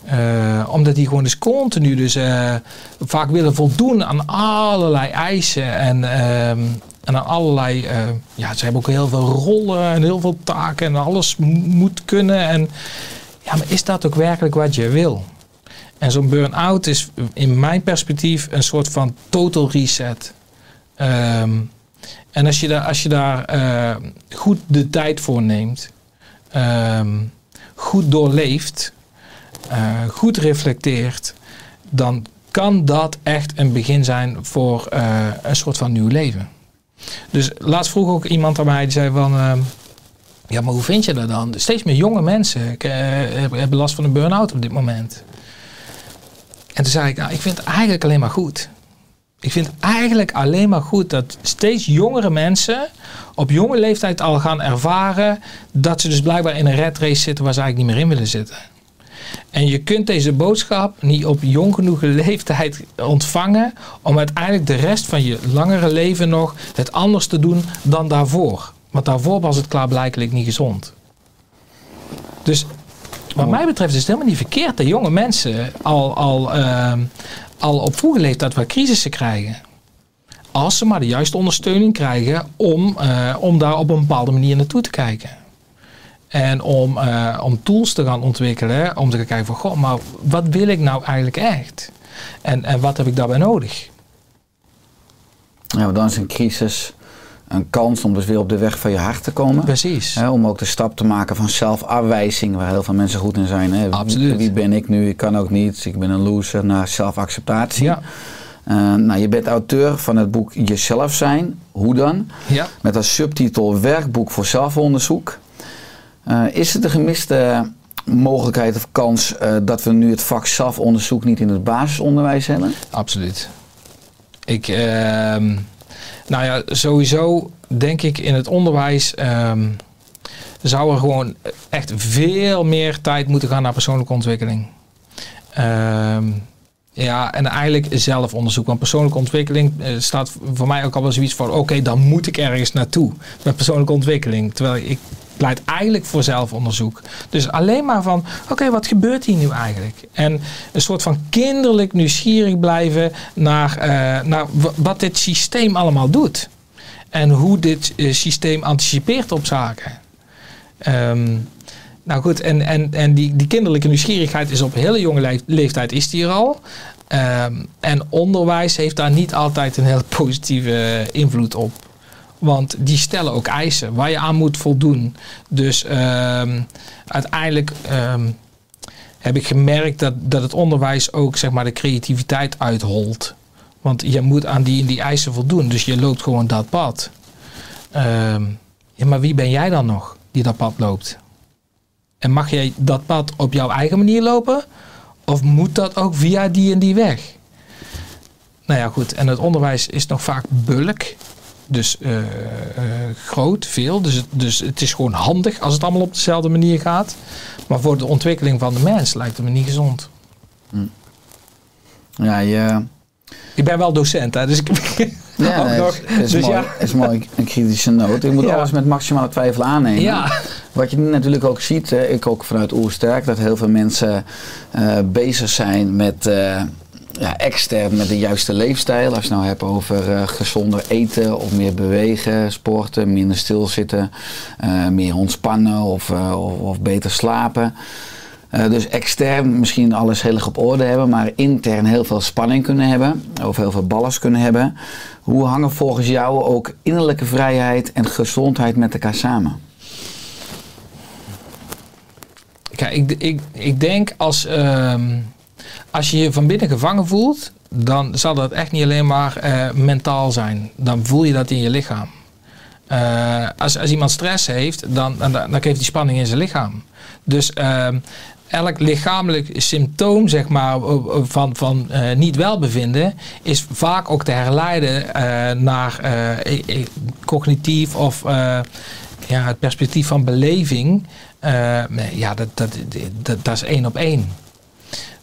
Eh, omdat die gewoon dus continu dus eh, vaak willen voldoen aan allerlei eisen en, ehm, en aan allerlei, eh, ja ze hebben ook heel veel rollen en heel veel taken en alles mo- moet kunnen en ja, maar is dat ook werkelijk wat je wil? En zo'n burn-out is in mijn perspectief een soort van total reset. Ehm, en als je daar, als je daar eh, goed de tijd voor neemt, ehm, goed doorleeft, eh, goed reflecteert, dan kan dat echt een begin zijn voor eh, een soort van nieuw leven. Dus laatst vroeg ook iemand aan mij, die zei van, ehm, ja maar hoe vind je dat dan? Steeds meer jonge mensen hebben last van een burn-out op dit moment. En toen zei ik, nou ik vind het eigenlijk alleen maar goed. Ik vind eigenlijk alleen maar goed dat steeds jongere mensen op jonge leeftijd al gaan ervaren dat ze dus blijkbaar in een red race zitten waar ze eigenlijk niet meer in willen zitten. En je kunt deze boodschap niet op jong genoeg leeftijd ontvangen om uiteindelijk de rest van je langere leven nog het anders te doen dan daarvoor. Want daarvoor was het klaarblijkelijk niet gezond. Dus wat mij betreft is het helemaal niet verkeerd dat jonge mensen al, al, ehm, al op vroege leeftijd wat crisissen krijgen. Als ze maar de juiste ondersteuning krijgen om, eh, om daar op een bepaalde manier naartoe te kijken. En om, eh, om tools te gaan ontwikkelen. Om te kijken van, goh, maar wat wil ik nou eigenlijk echt? En, en wat heb ik daarbij nodig? Ja, dan is een crisis een kans om dus weer op de weg van je hart te komen. Precies. Om ook de stap te maken van zelfafwijzing, waar heel veel mensen goed in zijn. Absoluut. Wie ben ik nu? Ik kan ook niets. Ik ben een loser. Naar zelfacceptatie. Ja, Eh, nou, je bent auteur van het boek Jezelf zijn. Hoe dan? ja. Met als subtitel Werkboek voor zelfonderzoek. Eh, is het een gemiste mogelijkheid of kans eh, dat we nu het vak zelfonderzoek niet in het basisonderwijs hebben? Absoluut. Ik, ehm, nou ja, sowieso denk ik in het onderwijs ehm, zou er gewoon echt veel meer tijd moeten gaan naar persoonlijke ontwikkeling. Ehm, ja, en eigenlijk zelfonderzoek. Want persoonlijke ontwikkeling eh, staat voor mij ook al wel zoiets van: oké, dan moet ik ergens naartoe met persoonlijke ontwikkeling. Terwijl ik pleit eigenlijk voor zelfonderzoek. Dus alleen maar van: oké, wat gebeurt hier nu eigenlijk? En een soort van kinderlijk nieuwsgierig blijven naar, eh, naar wat dit systeem allemaal doet. En hoe dit eh, systeem anticipeert op zaken. Ehm, nou goed, en, en, en die, die kinderlijke nieuwsgierigheid is op hele jonge leef- leeftijd is die al. Ehm, en onderwijs heeft daar niet altijd een hele positieve invloed op. Want die stellen ook eisen waar je aan moet voldoen. Dus ehm, uiteindelijk ehm, heb ik gemerkt dat, dat het onderwijs ook zeg maar, de creativiteit uitholt. Want je moet aan die, die eisen voldoen. Dus je loopt gewoon dat pad. Ehm, ja, maar wie ben jij dan nog die dat pad loopt? En mag jij dat pad op jouw eigen manier lopen? Of moet dat ook via die en die weg? Nou ja, goed. En het onderwijs is nog vaak bulk. Dus eh, eh, groot, veel. Dus het, dus het is gewoon handig als het allemaal op dezelfde manier gaat. Maar voor de ontwikkeling van de mens lijkt het me niet gezond. Ja, je, Ik ben wel docent, hè, dus ik. ja nee, nog. het is, Dus mooi, ja. is mooi, een kritische noot. Je moet Ja. alles met maximale twijfel aannemen. Ja. Wat je natuurlijk ook ziet, ik ook vanuit Oersterk, dat heel veel mensen eh, bezig zijn met ja, extern met de juiste leefstijl. Als je het nou hebt over eh, gezonder eten of meer bewegen, sporten, minder stilzitten, eh, meer ontspannen of, eh, of, of beter slapen. Dus extern misschien alles heel erg op orde hebben, maar intern heel veel spanning kunnen hebben, of heel veel ballast kunnen hebben. Hoe hangen volgens jou ook innerlijke vrijheid en gezondheid met elkaar samen? Kijk, ik, ik, ik denk als, ehm, als je je van binnen gevangen voelt, dan zal dat echt niet alleen maar eh, mentaal zijn. Dan voel je dat in je lichaam. Eh, als, als iemand stress heeft, dan, dan, dan geeft die spanning in zijn lichaam. Dus ehm, elk lichamelijk symptoom zeg maar, o- van, van eh, niet welbevinden is vaak ook te herleiden eh, naar eh, cognitief of eh, ja, het perspectief van beleving. Eh, ja, dat, dat, dat, dat is één op één.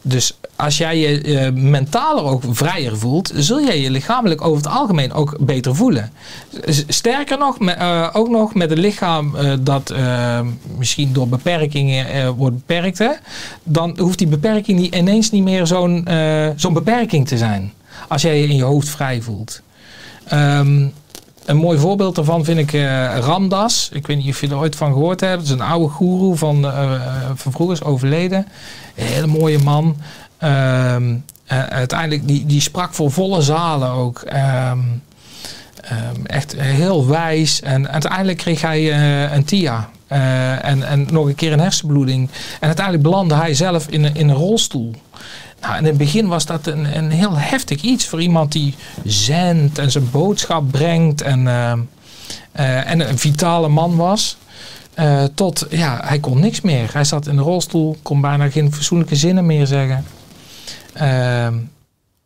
Dus als jij je eh, mentaler ook vrijer voelt, zul jij je lichamelijk over het algemeen ook beter voelen. Sterker nog, eh, ook nog met een lichaam eh, dat misschien door beperkingen wordt beperkt, dan hoeft die beperking niet, ineens niet meer zo'n zo'n beperking te zijn. Als jij je in je hoofd vrij voelt. Ehm, een mooi voorbeeld daarvan vind ik eh, Ramdas. Ik weet niet of je er ooit van gehoord hebt. Het is een oude goeroe van, eh, eh, van vroeger, is overleden. Een hele mooie man. Ehm, eh, uiteindelijk, die, die sprak voor volle zalen ook. Ehm, ehm, echt heel wijs. En uiteindelijk kreeg hij een TIA. En, en nog een keer een hersenbloeding. En uiteindelijk belandde hij zelf in, in een rolstoel. In het begin was dat een, een heel heftig iets voor iemand die zendt en zijn boodschap brengt en, eh, eh, en een vitale man was. Eh, tot, ja, hij kon niks meer. Hij zat in de rolstoel, kon bijna geen fatsoenlijke zinnen meer zeggen.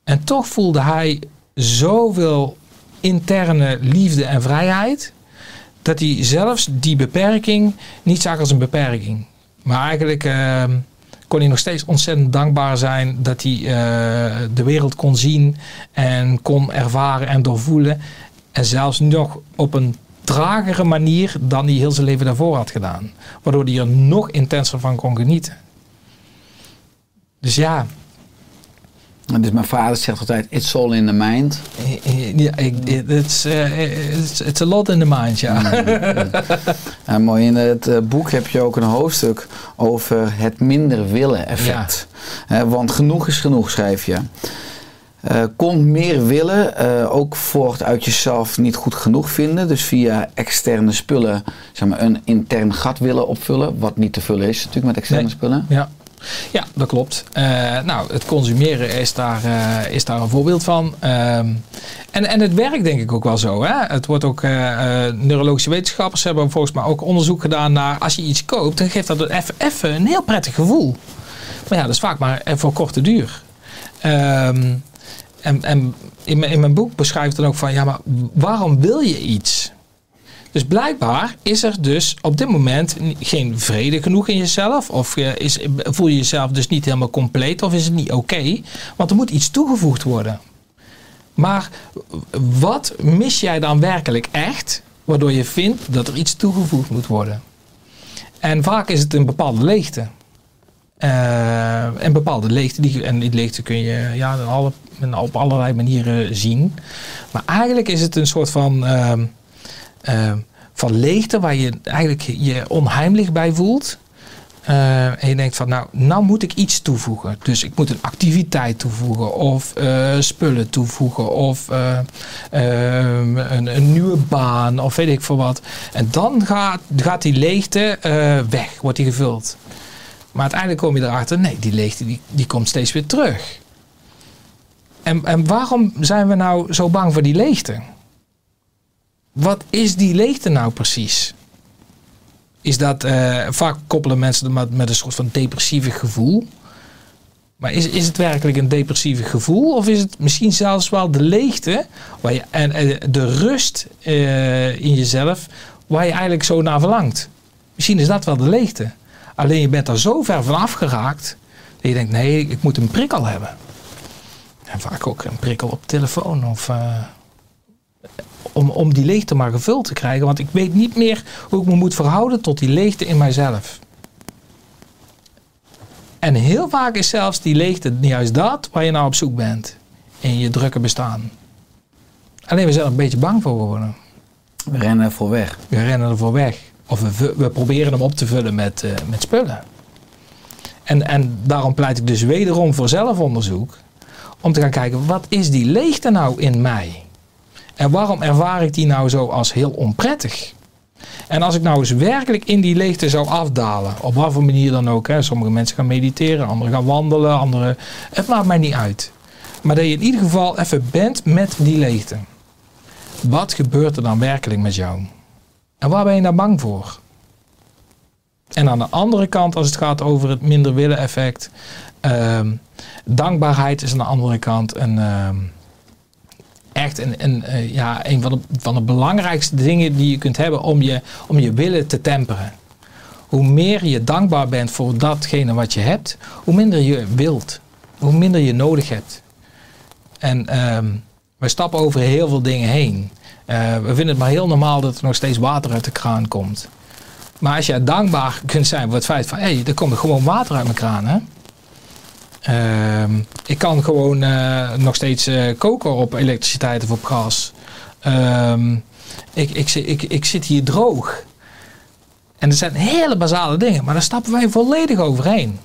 En toch voelde hij zoveel interne liefde en vrijheid, dat hij zelfs die beperking niet zag als een beperking. Maar eigenlijk kon hij nog steeds ontzettend dankbaar zijn dat hij eh, de wereld kon zien en kon ervaren en doorvoelen. En zelfs nog op een tragere manier dan hij heel zijn leven daarvoor had gedaan. Waardoor hij er nog intenser van kon genieten. Dus ja, Dus mijn vader zegt altijd, it's all in the mind. Ja, ik, it's, uh, it's, it's a lot in the mind, ja. En mooi, in het eh, boek heb je ook een hoofdstuk over het minder willen effect. Want genoeg is genoeg, schrijf je. Eh, komt meer willen, eh, ook voort uit jezelf niet goed genoeg vinden. Dus via externe spullen zeg maar, een intern gat willen opvullen. Wat niet te vullen is natuurlijk met externe Nee. spullen. Ja, ja dat klopt. Eh, nou, het consumeren is daar, eh, is daar een voorbeeld van. Ehm, en, en het werkt denk ik ook wel zo. Hè? Het wordt ook, eh, neurologische wetenschappers hebben volgens mij ook onderzoek gedaan naar als je iets koopt, dan geeft dat even een heel prettig gevoel. Maar ja, dat is vaak maar voor korte duur. Ehm, en en in, mijn, in mijn boek beschrijf ik dan ook van, ja, maar waarom wil je iets? Dus blijkbaar is er dus op dit moment geen vrede genoeg in jezelf. Of eh, is, voel je jezelf dus niet helemaal compleet. Of is het niet oké. want er moet iets toegevoegd worden. Maar wat mis jij dan werkelijk echt? Waardoor je vindt dat er iets toegevoegd moet worden. En vaak is het een bepaalde leegte. Eh, een bepaalde leegte. Die, en die leegte kun je ja, op allerlei manieren zien. Maar eigenlijk is het een soort van... ehm, eh, van leegte waar je eigenlijk je onheimelijk bij voelt. Eh, en je denkt van nou, nou moet ik iets toevoegen. Dus ik moet een activiteit toevoegen of eh, spullen toevoegen of eh, ehm, een, een nieuwe baan of weet ik veel wat. En dan gaat, gaat die leegte weg, wordt die gevuld. Maar uiteindelijk kom je erachter, nee, die leegte die, die komt steeds weer terug. En, en waarom zijn we nou zo bang voor die leegte? Wat is die leegte nou precies? Is dat, eh, vaak koppelen mensen met, met een soort van depressieve gevoel. Maar is, is het werkelijk een depressieve gevoel? Of is het misschien zelfs wel de leegte waar je, en, en de rust eh, in jezelf waar je eigenlijk zo naar verlangt? Misschien is dat wel de leegte. Alleen je bent er zo ver van afgeraakt dat je denkt, nee, ik moet een prikkel hebben. En vaak ook een prikkel op telefoon of... eh, om, om die leegte maar gevuld te krijgen. Want ik weet niet meer hoe ik me moet verhouden tot die leegte in mijzelf. En heel vaak is zelfs die leegte juist dat waar je nou op zoek bent. In je drukke bestaan. Alleen we zijn er een beetje bang voor geworden. We rennen ervoor weg. We rennen ervoor weg. Of we, we proberen hem op te vullen met, eh, met spullen. En, en daarom pleit ik dus wederom voor zelfonderzoek. Om te gaan kijken, wat is die leegte nou in mij? En waarom ervaar ik die nou zo als heel onprettig? En als ik nou eens werkelijk in die leegte zou afdalen, op wat voor manier dan ook. Hè. Sommige mensen gaan mediteren, anderen gaan wandelen, anderen. Het maakt mij niet uit. Maar dat je in ieder geval even bent met die leegte. Wat gebeurt er dan werkelijk met jou? En waar ben je nou bang voor? En aan de andere kant, als het gaat over het minder willen effect, ehm, dankbaarheid is aan de andere kant een, ehm, echt een, een, eh, ja, een van, de, van de belangrijkste dingen die je kunt hebben om je, om je willen te temperen. Hoe meer je dankbaar bent voor datgene wat je hebt, hoe minder je wilt, hoe minder je nodig hebt. En ehm, we stappen over heel veel dingen heen. Eh, we vinden het maar heel normaal dat er nog steeds water uit de kraan komt. Maar als je dankbaar kunt zijn voor het feit van, hé, hey, er komt gewoon water uit mijn kraan, hè. Ehm, ik kan gewoon eh, nog steeds eh, koken op elektriciteit of op gas. Ehm, ik, ik, ik, ik zit hier droog. En dat zijn hele basale dingen, maar daar stappen wij volledig overheen.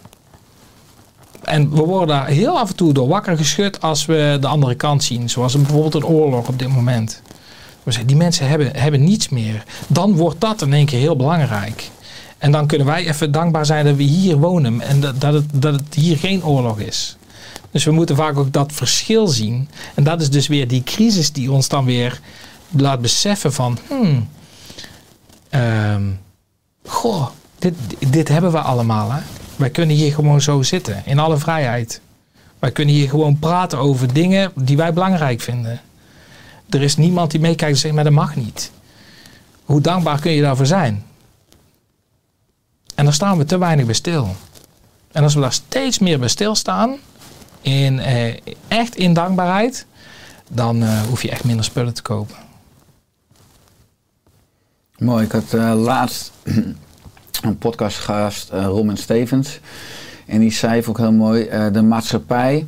En we worden daar heel af en toe door wakker geschud als we de andere kant zien. Zoals bijvoorbeeld een oorlog op dit moment. Die mensen hebben, hebben niets meer. Dan wordt dat in één keer heel belangrijk. En dan kunnen wij even dankbaar zijn dat we hier wonen en dat, dat, het, dat hier geen oorlog is. Dus we moeten vaak ook dat verschil zien. En dat is dus weer die crisis die ons dan weer laat beseffen van... Hmm, ehm, goh, dit, dit hebben we allemaal. Hè? Wij kunnen hier gewoon zo zitten, in alle vrijheid. Wij kunnen hier gewoon praten over dingen die wij belangrijk vinden. Er is niemand die meekijkt en zegt, maar dat mag niet. Hoe dankbaar kun je daarvoor zijn? En daar staan we te weinig bij stil. En als we daar steeds meer bij stilstaan, in, eh, echt in dankbaarheid, dan eh, hoef je echt minder spullen te kopen. Mooi, ik had eh, laatst een podcastgast, eh Roman Stevens. En die zei ook heel mooi, eh, de maatschappij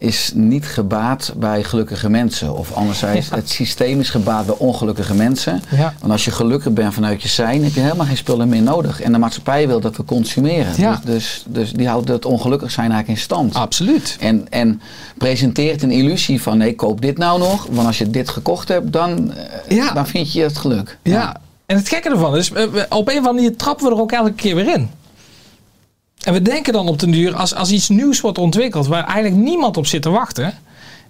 is niet gebaat bij gelukkige mensen. Of anderzijds, het systeem is gebaat bij ongelukkige mensen. Ja. Want als je gelukkig bent vanuit je zijn, heb je helemaal geen spullen meer nodig. En de maatschappij wil dat we consumeren. Ja. Dus, dus, dus die houdt het ongelukkig zijn eigenlijk in stand. Absoluut. En, en presenteert een illusie van nee, koop dit nou nog. Want als je dit gekocht hebt, dan, eh, Ja. dan vind je het geluk. Ja. En het gekke ervan is, op een of andere manier trappen we er ook elke keer weer in. En we denken dan op den duur, als, als iets nieuws wordt ontwikkeld waar eigenlijk niemand op zit te wachten.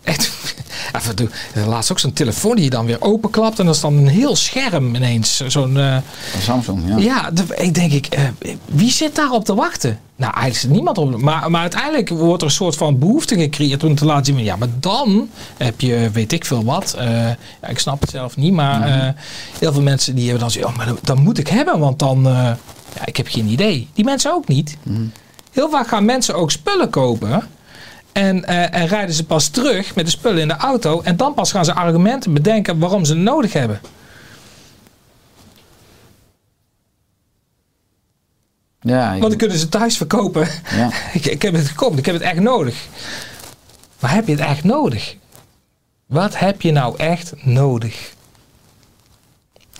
Echt. Laatst ook zo'n telefoon die je dan weer openklapt en dat is dan een heel scherm ineens. Zo'n, eh, Samsung, ja. ja, ik denk ik, eh, wie zit daarop te wachten? Nou, eigenlijk zit niemand op. Maar, maar uiteindelijk wordt er een soort van behoefte gecreëerd om te laten zien. Ja, maar dan heb je, weet ik veel wat. eh, ja, ik snap het zelf niet, maar eh, heel veel mensen die hebben dan zo, oh, maar dat, dat moet ik hebben, want dan, eh, ja, ik heb geen idee. Die mensen ook niet. Heel vaak gaan mensen ook spullen kopen. En, eh, en rijden ze pas terug met de spullen in de auto. En dan pas gaan ze argumenten bedenken waarom ze het nodig hebben. Ja, Want dan kunnen ze thuis verkopen. ja. ik, ik heb het gekocht, ik heb het echt nodig. Maar heb je het echt nodig? Wat heb je nou echt nodig?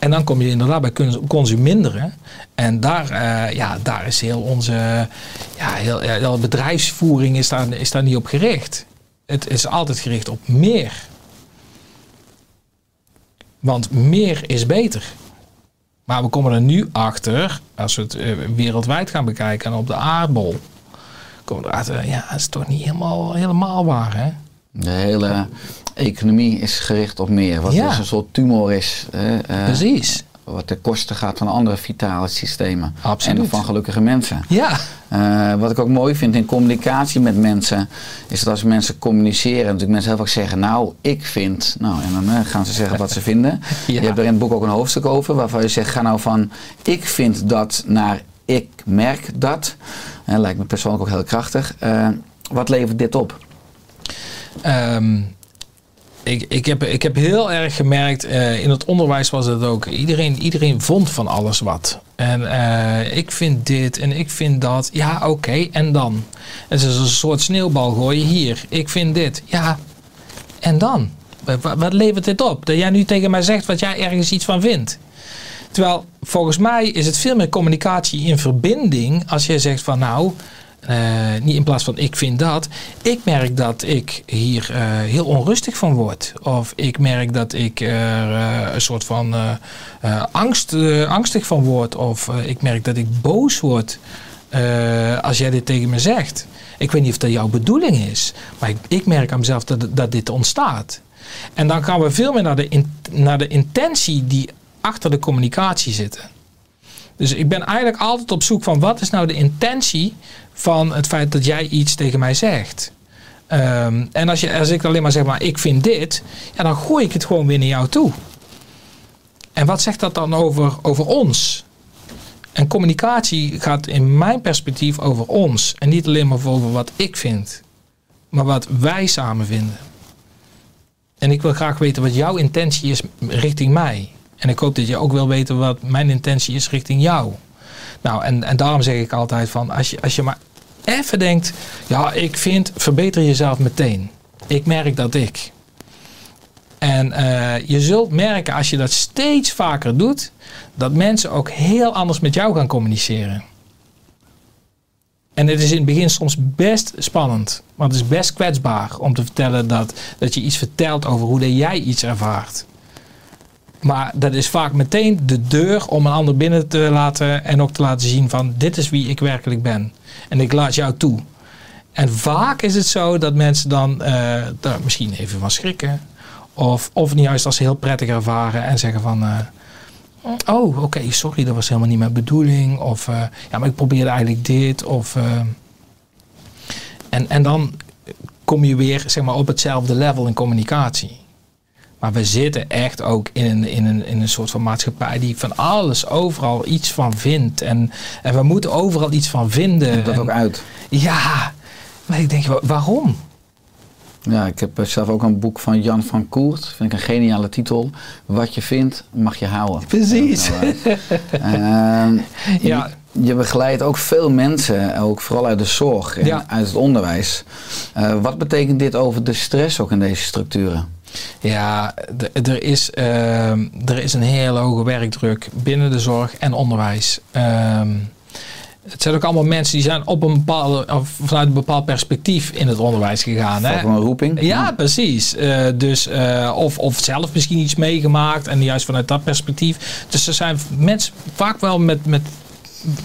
En dan kom je inderdaad bij cons- consuminderen. En daar, eh, ja, daar is heel onze ja, heel, heel bedrijfsvoering is daar, is daar niet op gericht. Het is altijd gericht op meer. Want meer is beter. Maar we komen er nu achter, als we het eh, wereldwijd gaan bekijken en op de aardbol, komen we erachter, ja, dat is toch niet helemaal, helemaal waar, hè? De hele economie is gericht op meer. Wat Ja. dus een soort tumor is. hè, eh, Precies. wat ten koste gaat van andere vitale systemen. Absoluut. En van gelukkige mensen. Ja, Eh, wat ik ook mooi vind in communicatie met mensen, is dat als mensen communiceren, natuurlijk mensen heel vaak zeggen, nou, ik vind, nou, en dan eh, gaan ze zeggen wat ze vinden. Ja. Je hebt er in het boek ook een hoofdstuk over, waarvan je zegt, ga nou van, ik vind dat naar, ik merk dat. Lijkt me persoonlijk ook heel krachtig. Wat levert dit op? Ehm, ik, ik, heb, ik heb heel erg gemerkt, eh, in het onderwijs was het ook, iedereen, iedereen vond van alles wat. En eh, ik vind dit en ik vind dat. Ja, oké, en dan? Het is een soort sneeuwbal gooien. Hier, ik vind dit. Ja, en dan? Wat, wat levert dit op? Dat jij nu tegen mij zegt wat jij ergens iets van vindt. Terwijl volgens mij is het veel meer communicatie in verbinding als jij zegt van nou, eh, niet in plaats van ik vind dat. Ik merk dat ik hier eh, heel onrustig van word. Of ik merk dat ik er eh, een soort van angst, angstig van word. Of ik merk dat ik boos word als jij dit tegen me zegt. Ik weet niet of dat jouw bedoeling is. Maar ik, ik merk aan mezelf dat, dat dit ontstaat. En dan gaan we veel meer naar de, naar de intentie die achter de communicatie zit. Dus ik ben eigenlijk altijd op zoek van wat is nou de intentie van het feit dat jij iets tegen mij zegt. Ehm, en als, je, als ik alleen maar zeg maar ik vind dit, ja, dan gooi ik het gewoon weer naar jou toe. En wat zegt dat dan over, over ons? En communicatie gaat in mijn perspectief over ons. En niet alleen maar over wat ik vind, maar wat wij samen vinden. En ik wil graag weten wat jouw intentie is richting mij. En ik hoop dat je ook wil weten wat mijn intentie is richting jou. Nou, en, en daarom zeg ik altijd van, als je, als je maar even denkt, ja, ik vind, verbeter jezelf meteen. Ik merk dat ik. En eh, je zult merken als je dat steeds vaker doet, dat mensen ook heel anders met jou gaan communiceren. En het is in het begin soms best spannend. Want het is best kwetsbaar om te vertellen dat, dat je iets vertelt over hoe jij iets ervaart. Maar dat is vaak meteen de deur om een ander binnen te laten en ook te laten zien van dit is wie ik werkelijk ben. En ik laat jou toe. En vaak is het zo dat mensen dan eh, daar misschien even van schrikken. Of, of niet juist als ze heel prettig ervaren en zeggen van... eh, oh, oké, sorry, dat was helemaal niet mijn bedoeling. Of eh, ja, maar ik probeerde eigenlijk dit. Of, en, en dan kom je weer zeg maar, op hetzelfde level in communicatie. Maar we zitten echt ook in een, in een, in een soort van maatschappij die van alles overal iets van vindt. En, en we moeten overal iets van vinden. Dat En- ook uit. ja, maar ik denk, wa- waarom? Ja, ik heb eh, zelf ook een boek van Jan van Koert. Vind ik een geniale titel. Wat je vindt, mag je houden. Precies. Ehm, Ja. je, je begeleidt ook veel mensen, ook vooral uit de zorg en Ja. uit het onderwijs. Eh, wat betekent dit over de stress ook in deze structuren? Ja, er is, ehm, er is een hele hoge werkdruk binnen de zorg en onderwijs. Ehm, het zijn ook allemaal mensen die zijn op een bepaalde, of vanuit een bepaald perspectief in het onderwijs gegaan. Hè? een roeping? Ja, precies. Eh, dus, eh, of, of zelf misschien iets meegemaakt en juist vanuit dat perspectief. Dus er zijn mensen vaak wel met, met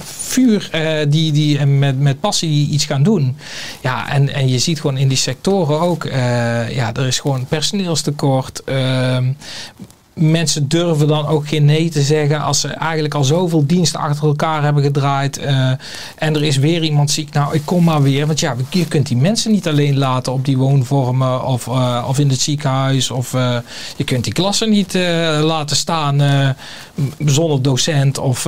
vuur eh, die, die, met, met passie iets gaan doen. Ja, en, en je ziet gewoon in die sectoren ook, eh, ja, er is gewoon personeelstekort. Mensen durven dan ook geen nee te zeggen als ze eigenlijk al zoveel diensten achter elkaar hebben gedraaid. eh, en er is weer iemand ziek. Nou, ik kom maar weer. Want ja, je kunt die mensen niet alleen laten op die woonvormen of, eh, of in het ziekenhuis. Of eh, je kunt die klassen niet laten staan zonder docent. Of,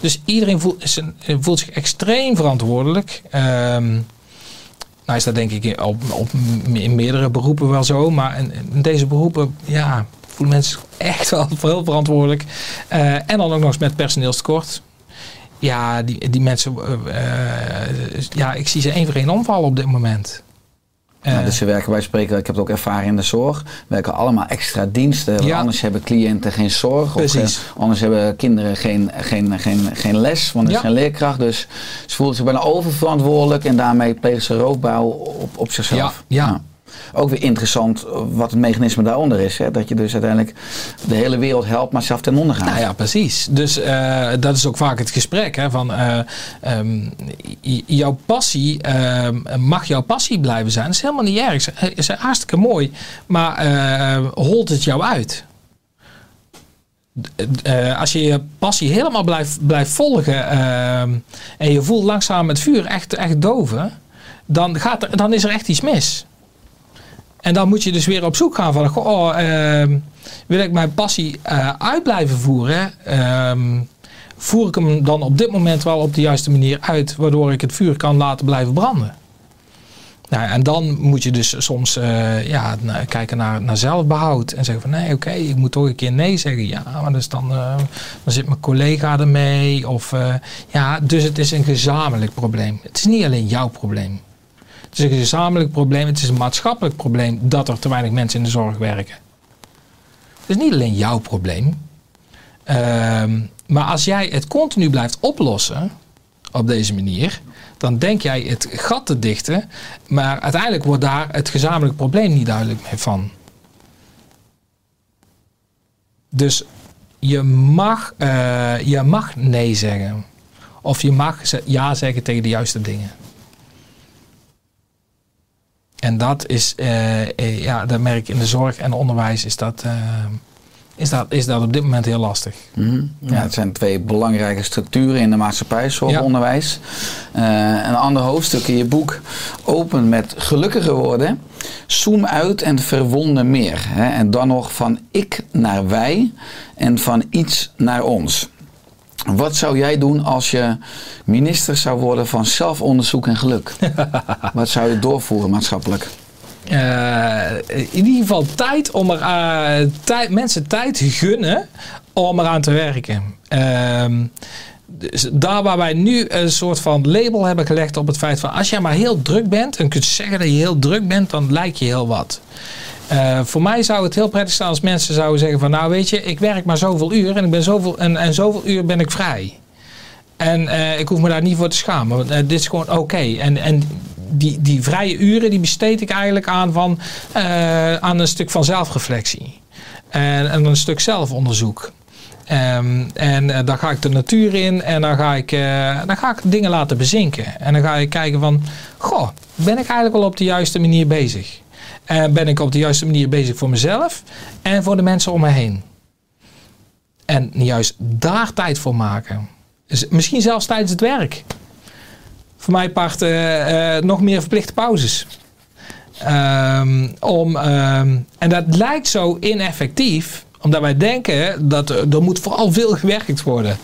dus iedereen voelt, voelt zich extreem verantwoordelijk. Ehm, nou is dat denk ik op, op, in meerdere beroepen wel zo. Maar in, in deze beroepen, ja, voelen mensen echt wel heel verantwoordelijk. Eh, en dan ook nog eens met personeelstekort. Ja, die, die mensen, eh, eh, ja, ik zie ze één voor één omvallen op dit moment. Nou, dus ze werken, wij spreken, ik heb het ook ervaren in de zorg, werken allemaal extra diensten. Ja. Anders hebben cliënten geen zorg. Precies. Of, eh, anders hebben kinderen geen, geen, geen, geen les, want er is geen leerkracht. Dus ze voelen zich bijna oververantwoordelijk en daarmee plegen ze roofbouw op, op zichzelf. Ja, ja. Nou, ook weer interessant wat het mechanisme daaronder is. Hè? Dat je dus uiteindelijk de hele wereld helpt, maar zelf ten onder gaat. Nou ja, precies. Dus eh, dat is ook vaak het gesprek. Hè, van, eh, ehm, jouw passie, ehm, mag jouw passie blijven zijn? Dat is helemaal niet erg. Het is hartstikke mooi. Maar eh, holt het jou uit? Als je je passie helemaal blijft, blijft volgen ehm, en je voelt langzaam het vuur echt, echt doven, dan, gaat er, dan is er echt iets mis. En dan moet je dus weer op zoek gaan van, oh, ehm, wil ik mijn passie eh, uit blijven voeren? Ehm, voer ik hem dan op dit moment wel op de juiste manier uit, waardoor ik het vuur kan laten blijven branden? Nou, en dan moet je dus soms eh, ja, kijken naar, naar zelfbehoud en zeggen van nee, oké, ik moet toch een keer nee zeggen. Ja, maar dus dan, eh, dan zit mijn collega ermee. Of, eh, ja, dus het is een gezamenlijk probleem. Het is niet alleen jouw probleem. Het is een gezamenlijk probleem. Het is een maatschappelijk probleem dat er te weinig mensen in de zorg werken. Het is niet alleen jouw probleem. Ehm, maar als jij het continu blijft oplossen op deze manier, dan denk jij het gat te dichten, maar uiteindelijk wordt daar het gezamenlijk probleem niet duidelijk meer van. Dus je mag, eh, je mag nee zeggen. Of je mag ja zeggen tegen de juiste dingen. En dat is, eh, eh, ja, dat merk ik in de zorg en onderwijs, is dat, eh, is dat, is dat op dit moment heel lastig. Mhm. Ja, het zijn twee belangrijke structuren in de maatschappij, zorg, Ja. onderwijs. Een ander hoofdstuk in je boek opent met gelukkige woorden. Zoom uit en verwonder meer. Hè? En dan nog van ik naar wij en van iets naar ons. Wat zou jij doen als je minister zou worden van zelfonderzoek en geluk? Wat zou je doorvoeren maatschappelijk? Eh, in ieder geval tijd om er, eh, tijd, mensen tijd gunnen om eraan te werken. Ehm, dus daar waar wij nu een soort van label hebben gelegd op het feit van als jij maar heel druk bent en kunt zeggen dat je heel druk bent, dan lijkt je heel wat. Eh, voor mij zou het heel prettig zijn als mensen zouden zeggen van nou weet je, ik werk maar zoveel uur en, ik ben zoveel, en, en zoveel uur ben ik vrij. En eh, ik hoef me daar niet voor te schamen. Want, eh, dit is gewoon oké. En, en die, die vrije uren die besteed ik eigenlijk aan, van, aan een stuk van zelfreflectie. En, en een stuk zelfonderzoek. Ehm, en dan ga ik de natuur in en dan ga, ik, dan ga ik dingen laten bezinken. En dan ga ik kijken van, goh, ben ik eigenlijk wel op de juiste manier bezig? En ben ik op de juiste manier bezig voor mezelf en voor de mensen om me heen? En juist daar tijd voor maken. Dus misschien zelfs tijdens het werk. Voor mij part eh, eh, nog meer verplichte pauzes. Ehm, om, ehm, en dat lijkt zo ineffectief, omdat wij denken dat er, moet vooral veel gewerkt worden.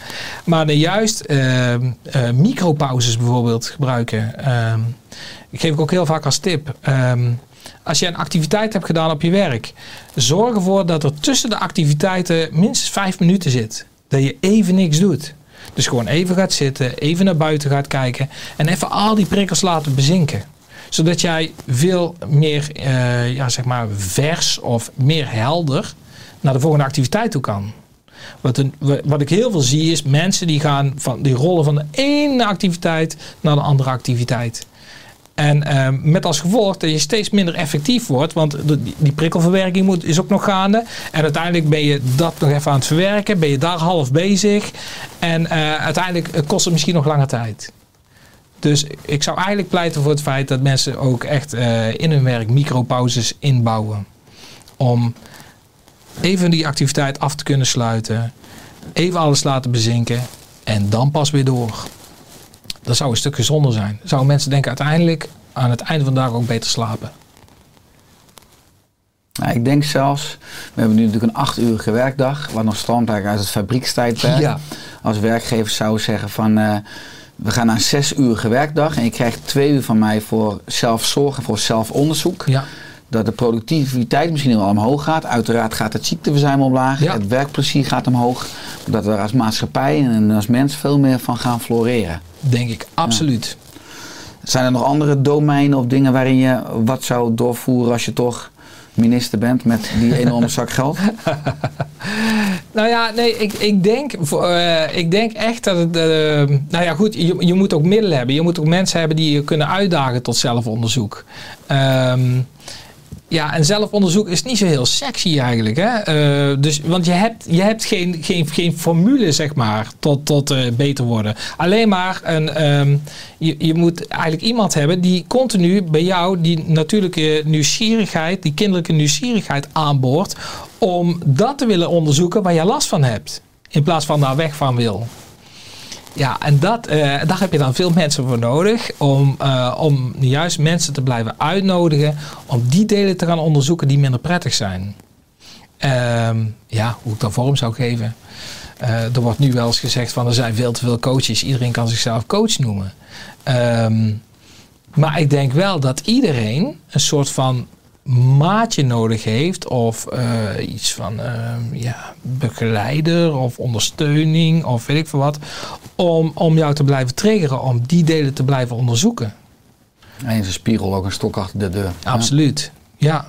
Maar dan juist ehm, eh, micropauzes bijvoorbeeld gebruiken. Ik geef ik ook heel vaak als tip. Als je een activiteit hebt gedaan op je werk, zorg ervoor dat er tussen de activiteiten minstens vijf minuten zit. Dat je even niks doet. Dus gewoon even gaat zitten, even naar buiten gaat kijken en even al die prikkels laten bezinken. Zodat jij veel meer, eh, ja, zeg maar, vers of meer helder naar de volgende activiteit toe kan. Wat, wat ik heel veel zie is mensen die gaan van die rollen van de ene activiteit naar de andere activiteit. En ehm, met als gevolg dat je steeds minder effectief wordt, want die, prikkelverwerking moet, is ook nog gaande. En uiteindelijk ben je dat nog even aan het verwerken, ben je daar half bezig. En eh, uiteindelijk kost het misschien nog langer tijd. Dus ik zou eigenlijk pleiten voor het feit dat mensen ook echt eh, in hun werk micropauzes inbouwen. Om even die activiteit af te kunnen sluiten. Even alles laten bezinken. En dan pas weer door. Dat zou een stuk gezonder zijn. Zouden mensen denken uiteindelijk aan het einde van de dag ook beter slapen. Nou, ik denk zelfs, we hebben nu natuurlijk een acht uurige werkdag, wat nog eigenlijk uit het fabriekstijdperk. Ja. Als werkgever zou zeggen van, eh, we gaan naar een zes uurige werkdag en je krijgt twee uur van mij voor zelfzorg en voor zelfonderzoek. Ja, Dat de productiviteit misschien wel omhoog gaat. Uiteraard gaat het ziekteverzuim omlaag, Ja. het werkplezier gaat omhoog. Dat we er als maatschappij en als mens veel meer van gaan floreren. denk ik. Absoluut. Zijn er nog andere domeinen of dingen waarin je wat zou doorvoeren als je toch minister bent met die enorme zak geld? Nou ja, nee, ik, ik, denk, eh, ik denk echt dat het. eh, nou ja, goed, je, je moet ook middelen hebben. Je moet ook mensen hebben die je kunnen uitdagen tot zelfonderzoek. Ehm, ja, en zelfonderzoek is niet zo heel sexy eigenlijk. Hè? Eh, dus, want je hebt, je hebt geen, geen, geen formule, zeg maar, tot, tot eh, beter worden. Alleen maar een. ehm, je, je moet eigenlijk iemand hebben die continu bij jou die natuurlijke nieuwsgierigheid, die kinderlijke nieuwsgierigheid aanboort. Om dat te willen onderzoeken waar je last van hebt. In plaats van daar weg van wil. Ja, en dat, eh, daar heb je dan veel mensen voor nodig. Om, eh, om juist mensen te blijven uitnodigen. Om die delen te gaan onderzoeken die minder prettig zijn. Ehm, ja, hoe ik dat vorm zou geven. Eh, er wordt nu wel eens gezegd van er zijn veel te veel coaches. Iedereen kan zichzelf coach noemen. Ehm, maar ik denk wel dat iedereen een soort van maatje nodig heeft. Of eh, iets van ehm, ja, begeleider of ondersteuning of weet ik veel wat. Om, om jou te blijven triggeren. Om die delen te blijven onderzoeken. En in zijn spiegel ook een stok achter de deur. Absoluut. Ja.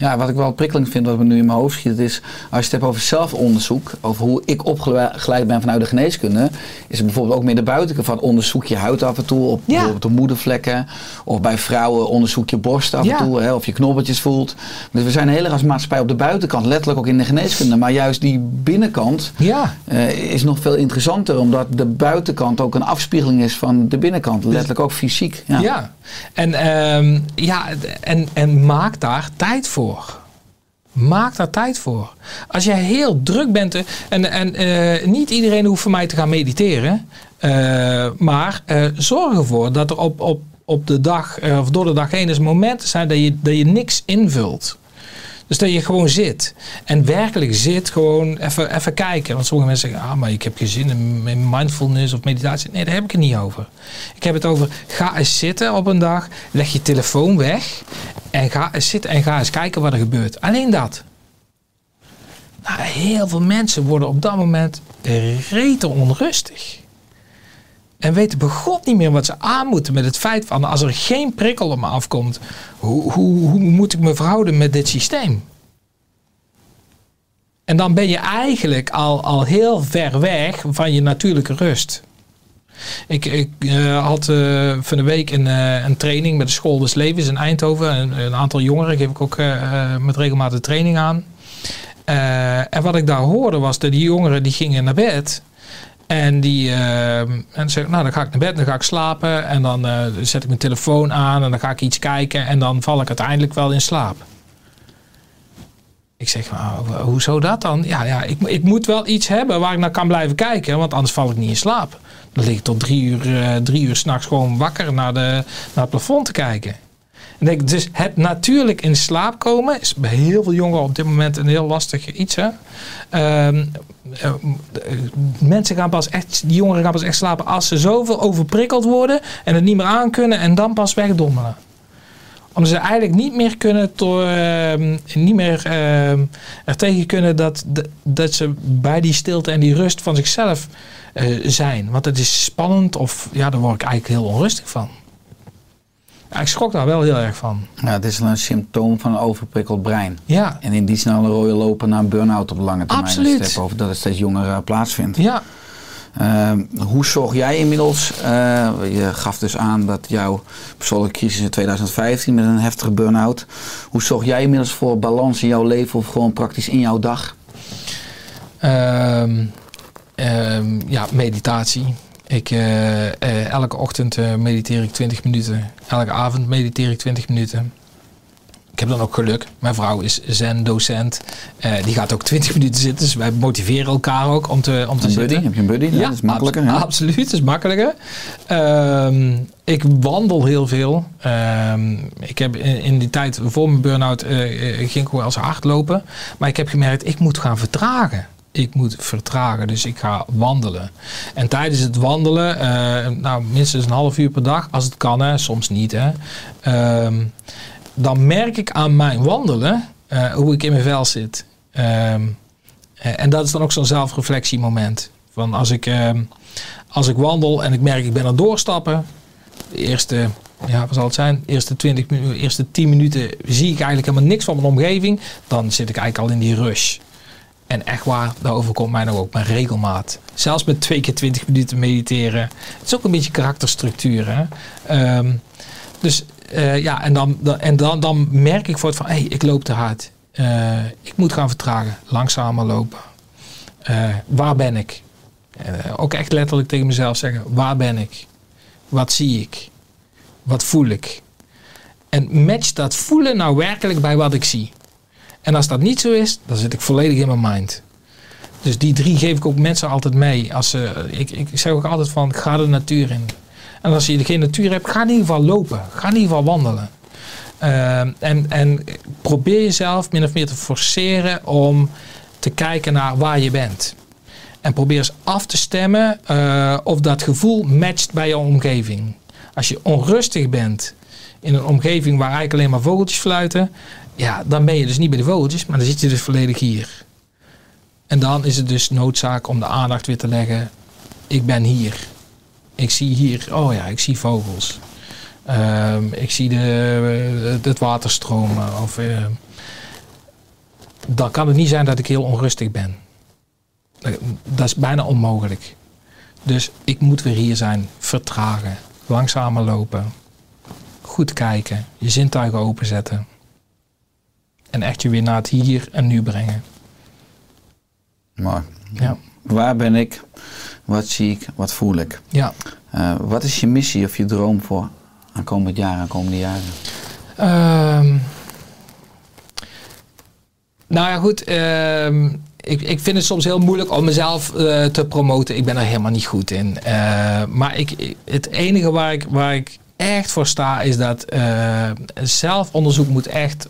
Ja, wat ik wel prikkelend vind, wat me nu in mijn hoofd schiet, is als je het hebt over zelfonderzoek, over hoe ik opgeleid ben vanuit de geneeskunde, is het bijvoorbeeld ook meer de buitenkant van onderzoek je huid af en toe, op Ja. bijvoorbeeld de moedervlekken, of bij vrouwen onderzoek je borst af Ja. en toe, hè, of je knobbeltjes voelt. Dus we zijn een hele als maatschappij op de buitenkant, letterlijk ook in de geneeskunde, maar juist die binnenkant Ja. eh, is nog veel interessanter, omdat de buitenkant ook een afspiegeling is van de binnenkant, letterlijk ook fysiek. Ja. Ja, en, ehm, ja en, en maak daar tijd voor. Maak daar tijd voor. Als jij heel druk bent, eh, en, en eh, niet iedereen hoeft voor mij te gaan mediteren, eh, maar zorg ervoor dat er op, op, op de dag, of door de dag heen eens momenten zijn dat je, dat je niks invult. Dus dat je gewoon zit. En werkelijk zit, gewoon even, even kijken. Want sommige mensen zeggen, ah, maar ik heb geen zin in in mindfulness of meditatie. Nee, daar heb ik het niet over. Ik heb het over, ga eens zitten op een dag. Leg je telefoon weg. En ga eens zitten en ga eens kijken wat er gebeurt. Alleen dat. Nou, heel veel mensen worden op dat moment rete onrustig. En weten begot niet meer wat ze aan moeten met het feit van als er geen prikkel op me afkomt, hoe, hoe, hoe moet ik me verhouden met dit systeem? En dan ben je eigenlijk al, al heel ver weg van je natuurlijke rust. Ik, ik eh, had eh, van de week een, eh, een training met de School des Levens in Eindhoven. Een, een aantal jongeren geef ik ook met regelmatig training aan. En wat ik daar hoorde was dat die jongeren die gingen naar bed. En die eh, en zei, nou dan ga ik naar bed, dan ga ik slapen. En dan eh, zet ik mijn telefoon aan en dan ga ik iets kijken. En dan val ik uiteindelijk wel in slaap. Ik zeg, nou, hoezo dat dan? Ja, ja ik, ik moet wel iets hebben waar ik naar kan blijven kijken. Want anders val ik niet in slaap. Dan lig ik tot drie uur, eh, uur s'nachts gewoon wakker naar, de, naar het plafond te kijken. Dus het natuurlijk in slaap komen is bij heel veel jongeren op dit moment een heel lastig iets. Hè? Ehm, eh, mensen gaan pas echt, die jongeren gaan pas echt slapen als ze zoveel overprikkeld worden en het niet meer aankunnen en dan pas wegdommelen. Omdat ze eigenlijk niet meer kunnen, ehm, niet meer ehm, er tegen kunnen dat, dat, dat ze bij die stilte en die rust van zichzelf eh, zijn. Want het is spannend of ja, daar word ik eigenlijk heel onrustig van. Ja, ik schrok daar wel heel erg van. Ja, het is een symptoom van een overprikkeld brein. Ja, En in die snelle rode lopen naar een burn-out op lange termijn. Absoluut. Dat, over dat het steeds jonger eh, plaatsvindt. ja. Ehm, hoe zorg jij inmiddels, eh, je gaf dus aan dat jouw persoonlijke crisis in 2015 met een heftige burn-out. Hoe zorg jij inmiddels voor balans in jouw leven of gewoon praktisch in jouw dag? Ehm, ehm, ja, meditatie. Ik, eh, elke ochtend eh, mediteer ik 20 minuten. Elke avond mediteer ik 20 minuten. Ik heb dan ook geluk. Mijn vrouw is zen-docent. Die gaat ook 20 minuten zitten. Dus wij motiveren elkaar ook om te, om te Een buddy? zitten. Heb je een buddy? Ja, dat is makkelijker. hè? Absoluut, dat is makkelijker. Ehm, ik wandel heel veel. Ehm, ik heb in, in die tijd voor mijn burn-out ging ik wel eens hardlopen. Maar ik heb gemerkt, ik moet gaan vertragen. Ik moet vertragen, dus ik ga wandelen. En tijdens het wandelen, eh, nou minstens een half uur per dag, als het kan, hè, soms niet. Hè, Ehm, dan merk ik aan mijn wandelen eh, hoe ik in mijn vel zit. Ehm, eh, en dat is dan ook zo'n zelfreflectiemoment. Van als ik, ehm, als ik wandel en ik merk ik ben aan het doorstappen. De eerste, ja, wat zal het zijn? Eerste 20 minuten, eerste 10 minuten zie ik eigenlijk helemaal niks van mijn omgeving. Dan zit ik eigenlijk al in die rush. En echt waar, dat overkomt mij nog ook met regelmaat. Zelfs met twee keer 20 minuten mediteren. Het is ook een beetje karakterstructuur. Hè? Ehm, dus eh, ja, en, dan, en dan, dan merk ik voor het van, hé, hey, ik loop te hard. Eh, ik moet gaan vertragen, langzamer lopen. Eh, waar ben ik? Ook echt letterlijk tegen mezelf zeggen, waar ben ik? Wat zie ik? Wat voel ik? En match dat voelen nou werkelijk bij wat ik zie. En als dat niet zo is, dan zit ik volledig in mijn mind. Dus die drie geef ik ook mensen altijd mee. Als ze, ik, ik zeg ook altijd van, ga de natuur in. En als je geen natuur hebt, ga in ieder geval lopen. Ga in ieder geval wandelen. Ehm, en, en probeer jezelf min of meer te forceren om te kijken naar waar je bent. En probeer eens af te stemmen eh, of dat gevoel matcht bij je omgeving. Als je onrustig bent in een omgeving waar eigenlijk alleen maar vogeltjes fluiten, ja, dan ben je dus niet bij de vogeltjes, maar dan zit je dus volledig hier. En dan is het dus noodzaak om de aandacht weer te leggen. Ik ben hier. Ik zie hier, oh ja, ik zie vogels. Ehm, ik zie de, het water stromen. Of, eh, dan kan het niet zijn dat ik heel onrustig ben. Dat is bijna onmogelijk. Dus ik moet weer hier zijn, vertragen, langzamer lopen, goed kijken, je zintuigen openzetten. En echt je weer naar het hier en nu brengen. Mooi. Ja. Waar ben ik? Wat zie ik? Wat voel ik? Ja. Eh, wat is je missie of je droom voor aankomend jaar, aankomende jaren? Ehm, nou ja, goed. ehm, ik, ik vind het soms heel moeilijk om mezelf eh, te promoten. Ik ben er helemaal niet goed in. Eh, maar ik, het enige waar ik, waar ik echt voor sta is dat zelfonderzoek moet echt,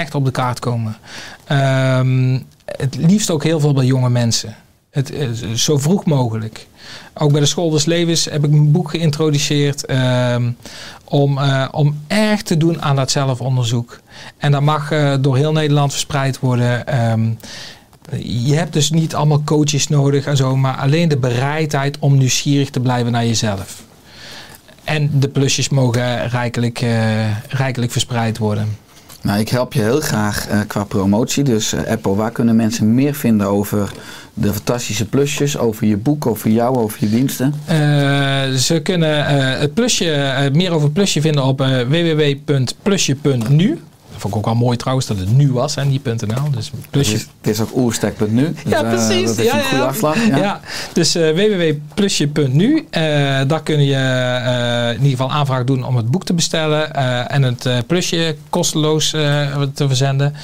echt op de kaart komen. Ehm, het liefst ook heel veel bij jonge mensen. Het, zo vroeg mogelijk. Ook bij de School des Levens heb ik een boek geïntroduceerd ehm, om, eh, om echt te doen aan dat zelfonderzoek. En dat mag eh, door heel Nederland verspreid worden. Ehm, je hebt dus niet allemaal coaches nodig en zo, maar alleen de bereidheid om nieuwsgierig te blijven naar jezelf. En de plusjes mogen rijkelijk, eh, rijkelijk verspreid worden. Nou, ik help je heel graag eh, qua promotie. Dus eh, Apple, waar kunnen mensen meer vinden over de fantastische plusjes, over je boek, over jou, over je diensten? Eh, ze kunnen het plusje, meer over plusje vinden op www.plusje.nu. Vond ik ook wel mooi trouwens dat het nu was en niet .nl. Dus Het plusje. is, het is ook oerstek.nu. Dus, Ja, eh, precies. dat is ja, een goede ja. afslag. Ja. Ja. dus eh www.plusje.nu. eh daar kun je in ieder geval aanvraag doen om het boek te bestellen. en het plusje kosteloos te verzenden.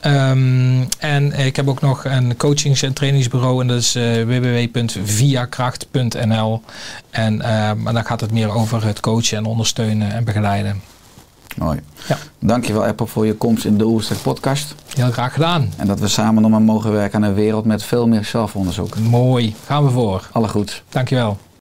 Ehm, en ik heb ook nog een coachings- en trainingsbureau. En dat is eh, www.viakracht.nl. En eh, maar dan gaat het meer over het coachen en ondersteunen en begeleiden. Mooi. Ja. Dankjewel Apple voor je komst in de Oerstek podcast. Heel graag gedaan. En dat we samen nog maar mogen werken aan een wereld met veel meer zelfonderzoek. Mooi. Gaan we voor. Alle goed. Dankjewel.